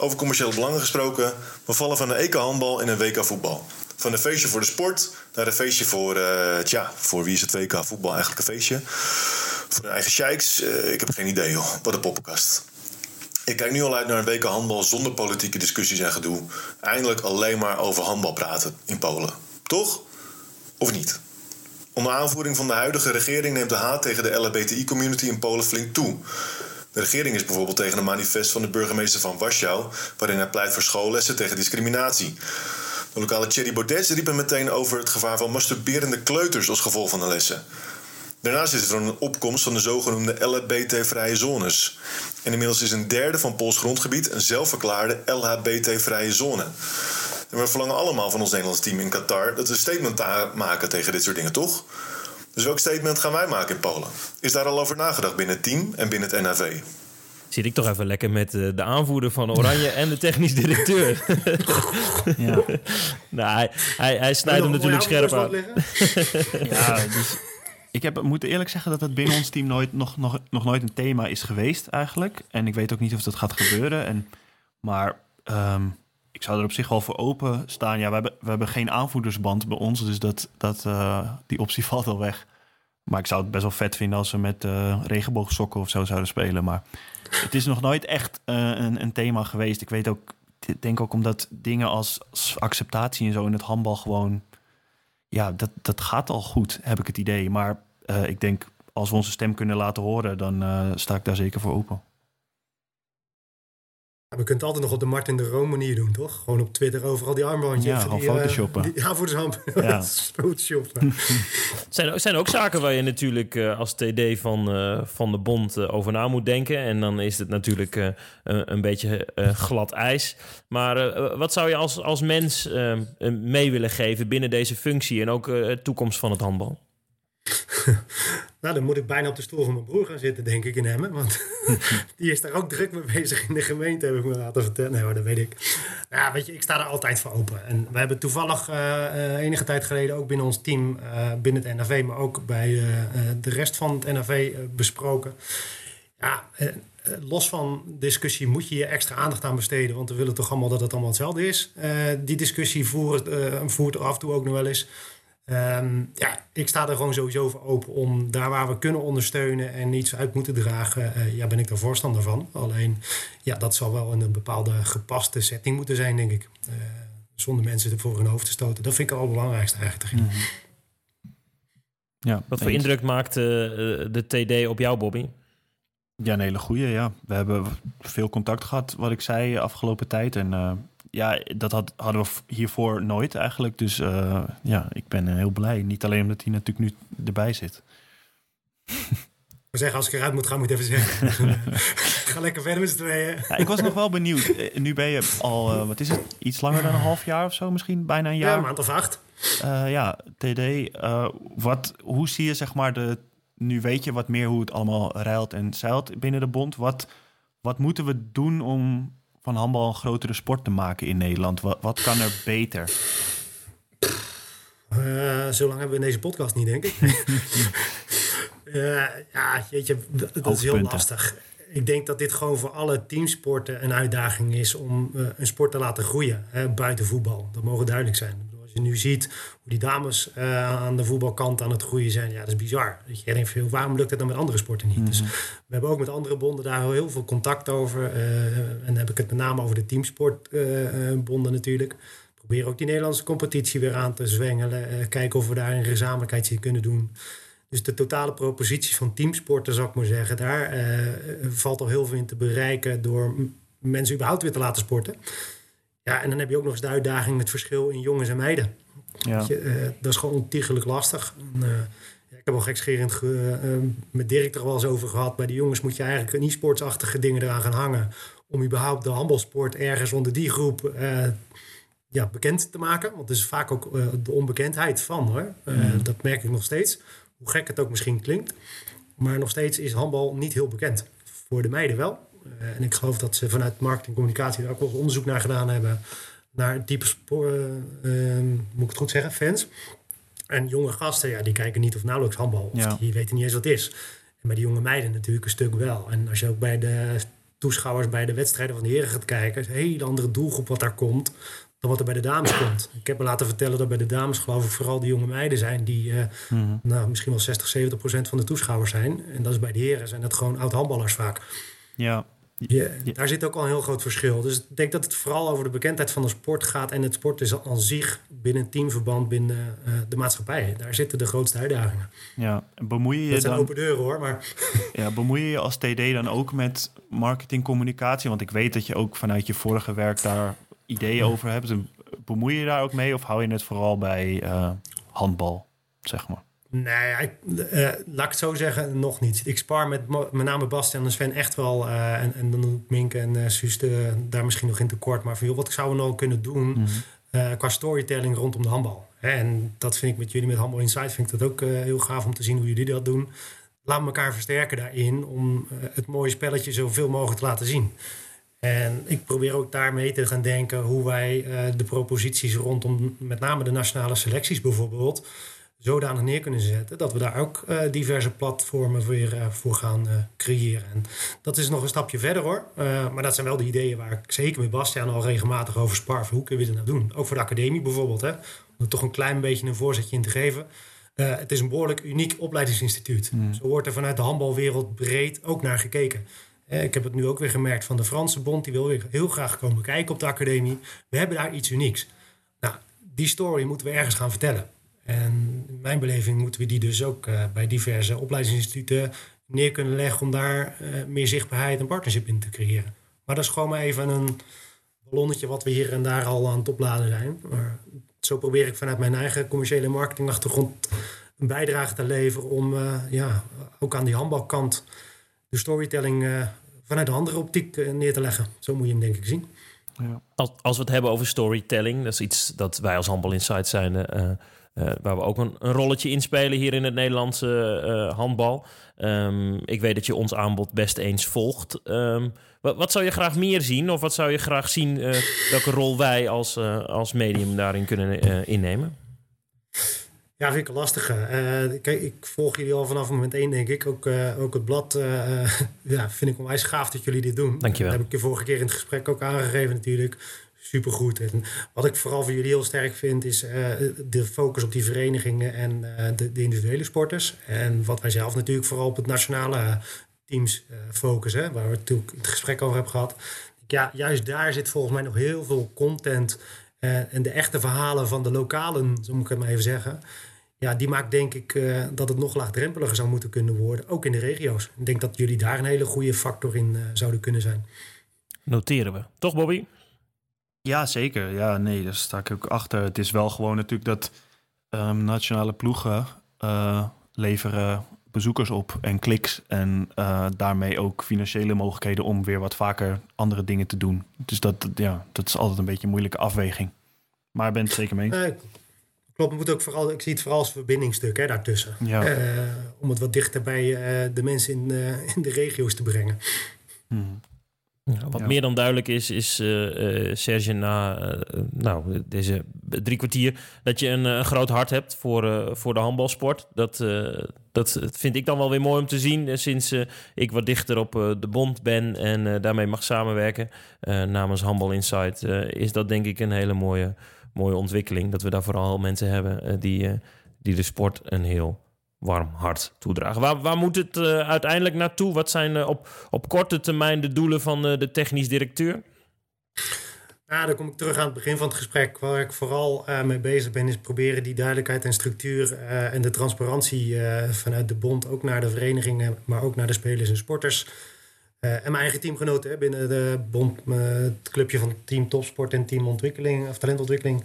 Over commerciële belangen gesproken, we vallen van een EK handbal en een WK voetbal. Van een feestje voor de sport naar een feestje voor, uh, tja, voor wie is het WK voetbal eigenlijk een feestje? Voor hun eigen sheiks? Uh, ik heb geen idee joh, wat een poppenkast. Ik kijk nu al uit naar een WK handbal zonder politieke discussies en gedoe. Eindelijk alleen maar over handbal praten in Polen. Toch? Of niet? Onder aanvoering van de huidige regering neemt de haat tegen de LHBTI-community in Polen flink toe. De regering is bijvoorbeeld tegen een manifest van de burgemeester van Warschau, waarin hij pleit voor schoollessen tegen discriminatie. De lokale Thierry Baudet riep meteen over het gevaar van masturberende kleuters als gevolg van de lessen. Daarnaast is er een opkomst van de zogenoemde LHBT-vrije zones. En inmiddels is een derde van Pools grondgebied een zelfverklaarde LHBT-vrije zone. En we verlangen allemaal van ons Nederlands team in Qatar dat we een statement maken tegen dit soort dingen, toch? Dus welk statement gaan wij maken in Polen? Is daar al over nagedacht binnen het team en binnen het NAV? Zit ik toch even lekker met eh, de aanvoerder van Oranje en de technisch directeur. ja. nou, hij, hij, hij snijdt hem natuurlijk scherp aan. ja, dus ik heb, moet eerlijk zeggen dat het binnen ons team nooit, nog, nog, nog nooit een thema is geweest eigenlijk. En ik weet ook niet of dat gaat gebeuren. En, maar ehm, ik zou er op zich wel voor open staan. Ja, we hebben, we hebben geen aanvoerdersband bij ons, dus dat, dat, uh, die optie valt al weg. Maar ik zou het best wel vet vinden als we met uh, regenboogsokken of zo zouden spelen. Maar het is nog nooit echt uh, een, een thema geweest. Ik weet ook, denk ook omdat dingen als, acceptatie en zo in het handbal gewoon ja, dat, dat gaat al goed, heb ik het idee. Maar ik denk, als we onze stem kunnen laten horen, dan sta ik daar zeker voor open. We kunnen het altijd nog op de Martin de Room manier doen, toch? Gewoon op Twitter overal die armbandjes. Ja, gewoon photoshoppen. Uh, ja, voor de hand. Ja. photoshoppen. zijn, zijn ook zaken waar je natuurlijk uh, als TD van, uh, van de bond over na moet denken. En dan is het natuurlijk een, een beetje glad ijs. Maar wat zou je als, als mens mee willen geven binnen deze functie en ook de toekomst van het handbal? nou, dan moet ik bijna op de stoel van mijn broer gaan zitten, denk ik, in Emmen. Want die is daar ook druk mee bezig in de gemeente, heb ik me laten vertellen. Nee hoor, dat weet ik. Ja, weet je, ik sta er altijd voor open. En we hebben toevallig uh, enige tijd geleden ook binnen ons team, uh, binnen het NAV, maar ook bij de rest van het NAV besproken. Ja, los van discussie moet je je extra aandacht aan besteden. Want we willen toch allemaal dat het allemaal hetzelfde is. die discussie voert, voert er af en toe ook nog wel eens. Um, ja, ik sta er gewoon sowieso voor open om daar waar we kunnen ondersteunen en iets uit moeten dragen, uh, ja, ben ik er voorstander van. Alleen, ja, dat zal wel in een bepaalde gepaste setting moeten zijn, denk ik. Uh, zonder mensen er voor hun hoofd te stoten. Dat vind ik het allerbelangrijkste eigenlijk. Mm -hmm. Ja, Wat voor indruk maakt uh, de TD op jou, Bobby? Ja, een hele goede. Ja. We hebben veel contact gehad, wat ik zei, afgelopen tijd. En ja, dat had, hadden we hiervoor nooit eigenlijk. Dus uh, ja, ik ben heel blij. Niet alleen omdat hij natuurlijk nu erbij zit. We zeggen, als ik eruit moet gaan, moet ik even zeggen. ga lekker verder met z'n tweeën. Ja, ik was nog wel benieuwd. Eh, nu ben je al, uh, wat is het, iets langer dan een half jaar of zo misschien? Bijna een jaar? Ja, een maand of acht. Uh, ja, TD. wat, hoe zie je zeg maar de... Nu weet je wat meer hoe het allemaal ruilt en zeilt binnen de bond. Wat, wat moeten we doen om van handbal een grotere sport te maken in Nederland? Wat, wat kan er beter? Uh, zo lang hebben we in deze podcast niet, denk ik. uh, ja, jeetje, dat, dat is heel lastig. Ik denk dat dit gewoon voor alle teamsporten een uitdaging is om uh, een sport te laten groeien hè, buiten voetbal. Dat mogen duidelijk zijn. Je nu ziet hoe die dames aan de voetbalkant aan het groeien zijn, ja, dat is bizar. Dat je denkt, waarom lukt het dan met andere sporten niet? Mm -hmm. Dus we hebben ook met andere bonden daar heel veel contact over. en dan heb ik het met name over de teamsportbonden natuurlijk proberen ook die Nederlandse competitie weer aan te zwengelen. Kijken of we daar een gezamenlijkheid in kunnen doen. Dus de totale propositie van teamsporten, zou ik maar zeggen, daar valt al heel veel in te bereiken door mensen überhaupt weer te laten sporten. Ja, en dan heb je ook nog eens de uitdaging met verschil in jongens en meiden. Ja. Je, uh, dat is gewoon ontiegelijk lastig. En, ja, ik heb al gekscherend ge, met Dirk er wel eens over gehad. Bij de jongens moet je eigenlijk een e-sportsachtige dingen eraan gaan hangen. Om überhaupt de handbalsport ergens onder die groep ja, bekend te maken. Want het is vaak ook de onbekendheid van hoor. Mm. Dat merk ik nog steeds. Hoe gek het ook misschien klinkt. Maar nog steeds is handbal niet heel bekend. Voor de meiden wel. Uh, en ik geloof dat ze vanuit marketing en communicatie daar ook wel onderzoek naar gedaan hebben. Naar type spoor, moet ik het goed zeggen, fans. En jonge gasten, ja, die kijken niet of nauwelijks handbal. Of Ja. die weten niet eens wat het is. Bij de jonge meiden natuurlijk een stuk wel. En als je ook bij de toeschouwers bij de wedstrijden van de heren gaat kijken... is een hele andere doelgroep wat daar komt dan wat er bij de dames komt. Ik heb me laten vertellen dat bij de dames geloof ik vooral de jonge meiden zijn... die uh, Mhm. nou, misschien wel 60, 70 procent van de toeschouwers zijn. En dat is bij de heren zijn dat gewoon oud-handballers vaak. Ja. Ja, daar zit ook al een heel groot verschil. Dus ik denk dat het vooral over de bekendheid van de sport gaat... en het sport is aan zich binnen teamverband binnen uh, de maatschappij. Daar zitten de grootste uitdagingen. Ja, en bemoei je je Dat zijn dan... open deuren hoor, maar... Ja, bemoei je je als TD dan ook met marketingcommunicatie? Want ik weet dat je ook vanuit je vorige werk daar ideeën over hebt. Bemoei je je daar ook mee of hou je het vooral bij uh, handbal, zeg maar? Nee, ik, uh, laat ik het zo zeggen, nog niet. Ik spar met met name Bastian en Sven echt wel. Uh, en, en dan doe ik Mink en uh, Suus de, daar misschien nog in tekort. Maar van, joh, wat zouden we nou kunnen doen mm -hmm. qua storytelling rondom de handbal? Hè, en dat vind ik met jullie met Handbal Insight vind ik dat ook heel gaaf om te zien hoe jullie dat doen. Laten we elkaar versterken daarin om het mooie spelletje zoveel mogelijk te laten zien. En ik probeer ook daarmee te gaan denken hoe wij de proposities rondom met name de nationale selecties bijvoorbeeld zodanig neer kunnen zetten dat we daar ook uh, diverse platformen weer uh, voor gaan creëren. En dat is nog een stapje verder hoor. maar dat zijn wel de ideeën waar ik zeker met Bastiaan al regelmatig over spar. Hoe kunnen we dit nou doen? Ook voor de academie bijvoorbeeld. Hè? Om er toch een klein beetje een voorzetje in te geven. het is een behoorlijk uniek opleidingsinstituut. Mm. Zo wordt er vanuit de handbalwereld breed ook naar gekeken. Ik heb het nu ook weer gemerkt van de Franse bond. Die wil weer heel graag komen kijken op de academie. We hebben daar iets unieks. Nou, die story moeten we ergens gaan vertellen. En in mijn beleving moeten we die dus ook uh, bij diverse opleidingsinstituten neer kunnen leggen... om daar uh, meer zichtbaarheid en partnership in te creëren. Maar dat is gewoon maar even een ballonnetje wat we hier en daar al aan het opladen zijn. Maar zo probeer ik vanuit mijn eigen commerciële marketingachtergrond... een bijdrage te leveren om uh, ja, ook aan die handbalkant de storytelling uh, vanuit de andere optiek uh, neer te leggen. Zo moet je hem denk ik zien. Ja. Als, als we het hebben over storytelling, dat is iets dat wij als Handbal Insight zijn, uh, waar we ook een, een, rolletje in spelen hier in het Nederlandse handbal. Um, ik weet dat je ons aanbod best eens volgt. Um, wat, wat, zou je graag meer zien? Of wat zou je graag zien welke rol wij als, als medium daarin kunnen innemen? Ja, vind ik een lastige. Uh, kijk, ik volg jullie al vanaf moment één, denk ik. Ook, uh, ook het blad uh, ja, vind ik onwijs gaaf dat jullie dit doen. Dankjewel. Dat heb ik je vorige keer in het gesprek ook aangegeven natuurlijk. Supergoed. En wat ik vooral voor jullie heel sterk vind... is de focus op die verenigingen en de, de, individuele sporters. En wat wij zelf natuurlijk vooral op het nationale teams focussen... waar we natuurlijk het gesprek over hebben gehad. Ja, juist daar zit volgens mij nog heel veel content... en de echte verhalen van de lokalen, zo moet ik het maar even zeggen ja, die maakt denk ik dat het nog laagdrempeliger zou moeten kunnen worden, ook in de regio's. Ik denk dat jullie daar een hele goede factor in zouden kunnen zijn. Noteren we. Toch, Bobby? Ja, zeker. Ja, nee, daar sta ik ook achter. Het is wel gewoon natuurlijk dat um, nationale ploegen uh, leveren bezoekers op en kliks. En daarmee ook financiële mogelijkheden om weer wat vaker andere dingen te doen. Dus dat, ja, dat is altijd een beetje een moeilijke afweging. Maar ik ben het zeker mee eens. Klopt, moet ook vooral, ik zie het vooral als verbindingstuk hè, daartussen. Ja. Uh, om het wat dichter bij de mensen in, in de regio's te brengen. Hmm. Ja, wat meer dan duidelijk is, is uh, Serge na uh, nou, deze drie kwartier... dat je een, een groot hart hebt voor, voor de handbalsport. Dat, dat vind ik dan wel weer mooi om te zien... sinds ik wat dichter op de bond ben en daarmee mag samenwerken... namens Handbal Insight is dat denk ik een hele mooie, mooie ontwikkeling. Dat we daar vooral mensen hebben die, die de sport een heel warm hart toedragen. Waar, waar moet het uh, uiteindelijk naartoe? Wat zijn uh, op, op korte termijn de doelen van uh, de technisch directeur? Nou, dan kom ik terug aan het begin van het gesprek. Waar ik vooral mee bezig ben, is proberen die duidelijkheid en structuur en de transparantie vanuit de bond ook naar de verenigingen, maar ook naar de spelers en sporters. en mijn eigen teamgenoten binnen de bond, het clubje van Team Topsport en Team Ontwikkeling of Talentontwikkeling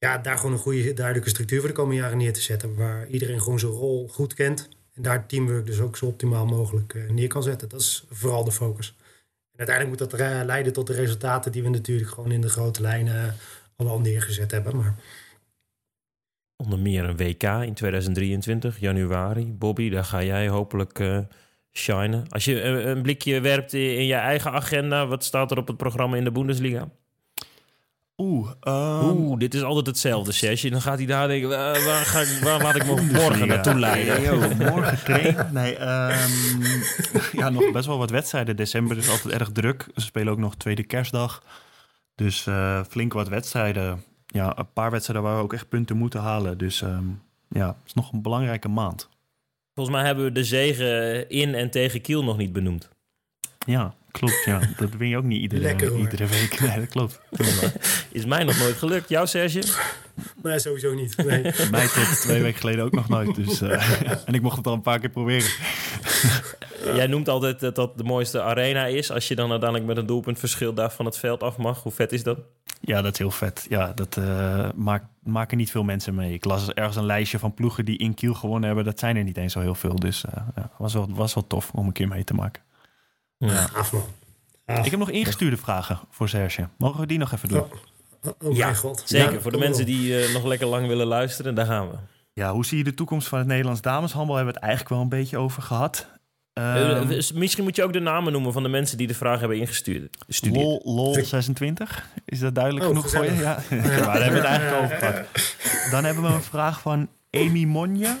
ja, daar gewoon een goede, duidelijke structuur voor de komende jaren neer te zetten. Waar iedereen gewoon zijn rol goed kent. En daar teamwork dus ook zo optimaal mogelijk uh, neer kan zetten. Dat is vooral de focus. En uiteindelijk moet dat uh, leiden tot de resultaten die we natuurlijk gewoon in de grote lijnen uh, al neergezet hebben. Maar... Onder meer een WK in 2023, januari. Bobby, daar ga jij hopelijk shinen. Als je een blikje werpt in, in je eigen agenda, wat staat er op het programma in de Bundesliga? Oeh, um... dit is altijd hetzelfde, Serge. Dan gaat hij daar denken, waar, waar, ga ik, waar laat ik me morgen naartoe leiden? Yo, morgen trainen? Nee, um, ja, nog best wel wat wedstrijden. December is altijd erg druk. Ze spelen ook nog tweede kerstdag. Dus uh, flink wat wedstrijden. Ja, een paar wedstrijden waar we ook echt punten moeten halen. Dus um, ja, het is nog een belangrijke maand. Volgens mij hebben we de zegen in en tegen Kiel nog niet benoemd. Ja, klopt. Ja. Dat win je ook niet iedere, Lekker, iedere week. Nee, dat klopt. Is mij nog nooit gelukt. Jou, Serge? Nee, sowieso niet. Nee. mij tot twee weken geleden ook nog nooit. Dus, uh, en ik mocht het al een paar keer proberen. Jij noemt altijd dat dat de mooiste arena is. Als je dan uiteindelijk met een doelpuntverschil daar van het veld af mag. Hoe vet is dat? Ja, dat is heel vet. Ja, dat uh, maakt, maken niet veel mensen mee. Ik las ergens een lijstje van ploegen die in Kiel gewonnen hebben. Dat zijn er niet eens zo heel veel. Dus uh, ja, was, wel, was wel tof om een keer mee te maken. Ja. Af, man. Ik heb nog ingestuurde vragen voor Serge. Mogen we die nog even doen? Oh, oh ja, God. zeker. Ja, voor de mensen die uh, nog lekker lang willen luisteren, daar gaan we. Ja, hoe zie je de toekomst van het Nederlands dameshandbal? Hebben we het eigenlijk wel een beetje over gehad. Um, uh, misschien moet je ook de namen noemen van de mensen die de vraag hebben ingestuurd. Lol, Lol 26. Is dat duidelijk oh, genoeg voor je? Ja, daar hebben we het eigenlijk over gehad. Dan hebben we een vraag van Amy Monje.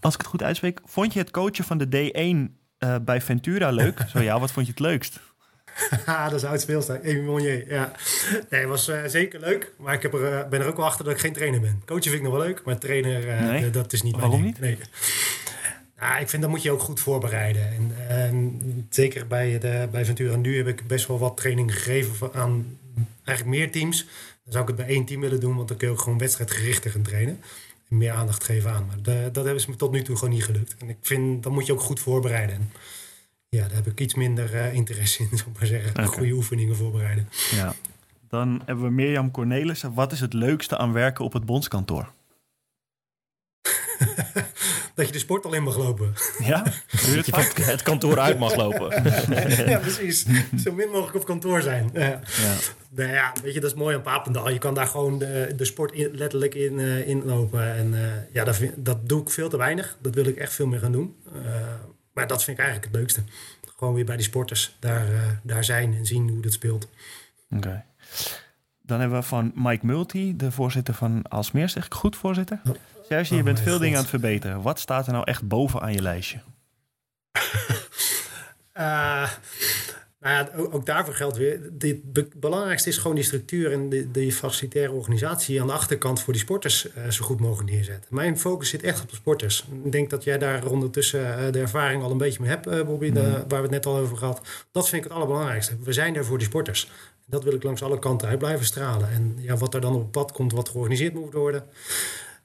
Als ik het goed uitspreek. Vond je het coachen van de D1 uh, bij Ventura leuk? Zo ja, wat vond je het leukst? dat is oud speelster. Amy Monnier, ja. Nee, was uh, zeker leuk. Maar ik heb er, uh, ben er ook wel achter dat ik geen trainer ben. Coachen vind ik nog wel leuk, maar trainer, dat is niet Waarom niet? Nee. Nou, ik vind dat moet je ook goed voorbereiden. En, en zeker bij, de, bij Ventura nu heb ik best wel wat training gegeven aan eigenlijk meer teams. Dan zou ik het bij één team willen doen, want dan kun je ook gewoon wedstrijdgerichter gaan trainen. Meer aandacht geven aan. Maar de, dat hebben ze me tot nu toe gewoon niet gelukt. En ik vind, dat moet je ook goed voorbereiden. En ja, daar heb ik iets minder uh, interesse in, zou ik maar zeggen. Okay. Goede oefeningen voorbereiden. Ja. Dan hebben we Mirjam Cornelissen. Wat is het leukste aan werken op het bondskantoor? dat je de sport al in mag lopen. Ja? Dat je van het kantoor uit mag lopen. ja, precies. Zo min mogelijk op kantoor zijn. Ja. Ja. Nou ja, weet je, dat is mooi aan Papendal. Je kan daar gewoon de, de sport in, letterlijk in, uh, inlopen. En uh, ja, dat, vind, dat doe ik veel te weinig. Dat wil ik echt veel meer gaan doen. Uh, maar dat vind ik eigenlijk het leukste. Gewoon weer bij die sporters daar, daar zijn en zien hoe dat speelt. Oké. Okay. Dan hebben we van Mike Multi, de voorzitter van Alsmeer. Zeg ik goed, voorzitter? Oh. Serge, je oh bent veel God. dingen aan het verbeteren. Wat staat er nou echt boven aan je lijstje? uh, nou ja, ook, ook, daarvoor geldt weer. Het belangrijkste is gewoon die structuur en de, de facilitaire organisatie aan de achterkant voor die sporters uh, zo goed mogelijk neerzetten. Mijn focus zit echt op de sporters. Ik denk dat jij daar ondertussen uh, de ervaring al een beetje mee hebt, Bobby, mm. de, waar we het net al over gehad. Dat vind ik het allerbelangrijkste. We zijn er voor die sporters. Dat wil ik langs alle kanten uit blijven stralen. En ja, wat er dan op pad komt, wat georganiseerd moet worden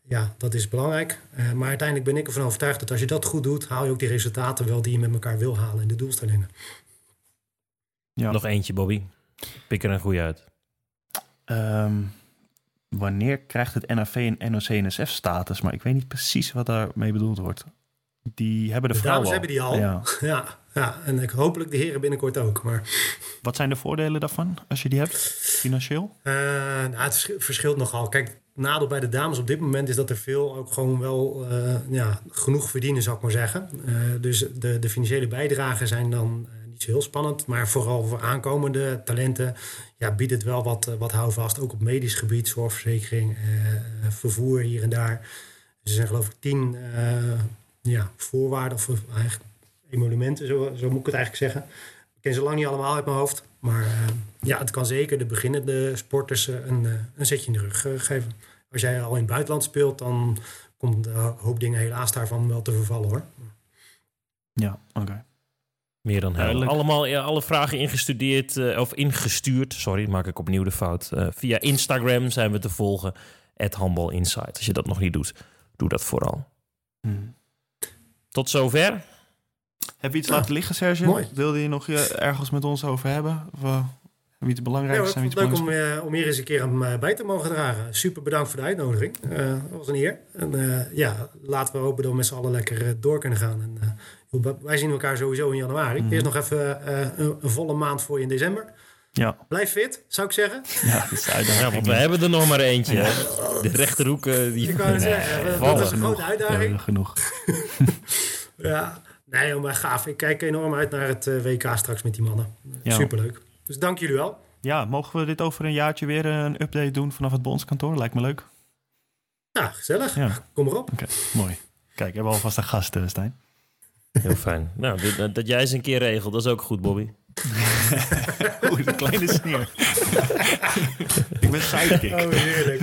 ja, dat is belangrijk. Uh, maar uiteindelijk ben ik ervan overtuigd dat als je dat goed doet, haal je ook die resultaten wel die je met elkaar wil halen in de doelstellingen. Ja. Nog eentje, Bobby. Pik er een goede uit. Um, wanneer krijgt het NAV een NOC-NSF-status? Maar ik weet niet precies wat daarmee bedoeld wordt. Die hebben de, de vrouwen hebben die al. Ja. ja. Ja, en ik hopelijk de heren binnenkort ook. Maar... Wat zijn de voordelen daarvan als je die hebt, financieel? Uh, nou, het verschilt nogal. Kijk, nadeel bij de dames op dit moment is dat er veel ook gewoon wel uh, ja, genoeg verdienen, zou ik maar zeggen. Uh, dus de, de financiële bijdragen zijn dan niet zo heel spannend. Maar vooral voor aankomende talenten ja, biedt het wel wat, wat houvast. Ook op medisch gebied, zorgverzekering, vervoer hier en daar. Dus er zijn geloof ik tien ja, voorwaarden of eigenlijk emolumenten, zo, zo moet ik het eigenlijk zeggen. Ik ken ze lang niet allemaal uit mijn hoofd. Maar ja, het kan zeker de beginnende sporters een, een zetje in de rug geven. Als jij al in het buitenland speelt, dan komt een hoop dingen helaas daarvan wel te vervallen hoor. Ja, oké. Meer dan helemaal. Allemaal ja, alle vragen ingestudeerd uh, of ingestuurd. Sorry, maak ik opnieuw de fout. Uh, via Instagram zijn we te volgen. At Handball Insight. Als je dat nog niet doet, doe dat vooral. Hmm. Tot zover. Heb je iets laten liggen, Serge? Mooi. Wilde je nog ergens met ons over hebben? Of, wie het belangrijk ja, zijn. leuk om, uh, om hier eens een keer aan mij bij te mogen dragen. Super bedankt voor de uitnodiging. Uh, dat was een eer. En uh, ja, laten we hopen dat we met z'n allen lekker door kunnen gaan. En, wij zien elkaar sowieso in januari. Mm. Eerst nog even een, een, volle maand voor je in december. Ja. Blijf fit, zou ik zeggen. Ja, dat is ja want we hebben er nog maar eentje. Ja. De rechterhoek, die ik wou zeggen, dat is een grote uitdaging. Ja, genoeg. ja, nee, maar gaaf. Ik kijk enorm uit naar het WK straks met die mannen. Superleuk. Dus dank jullie wel. Ja, mogen we dit over een jaartje weer een update doen vanaf het bondskantoor? Lijkt me leuk. Ja, gezellig. Ja. Kom erop. Oké, mooi. Kijk, hebben we alvast een gast, uh, Stijn. Heel fijn. Nou, dat, dat jij eens een keer regelt, dat is ook goed, Bobby. Oeh, een kleine sneer. ik ben sidekick. Oh, heerlijk.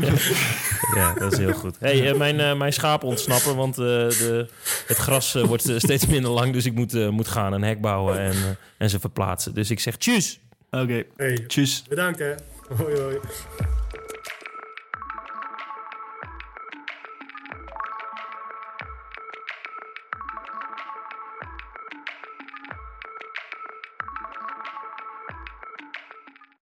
ja, dat is heel goed. hey, uh, mijn, uh, mijn schapen ontsnappen, want uh, de, het gras wordt steeds minder lang. Dus ik moet, moet gaan, een hek bouwen en, en ze verplaatsen. Dus ik zeg tjus. Oké, okay. hey, tjus. Bedankt hè. Hoi hoi.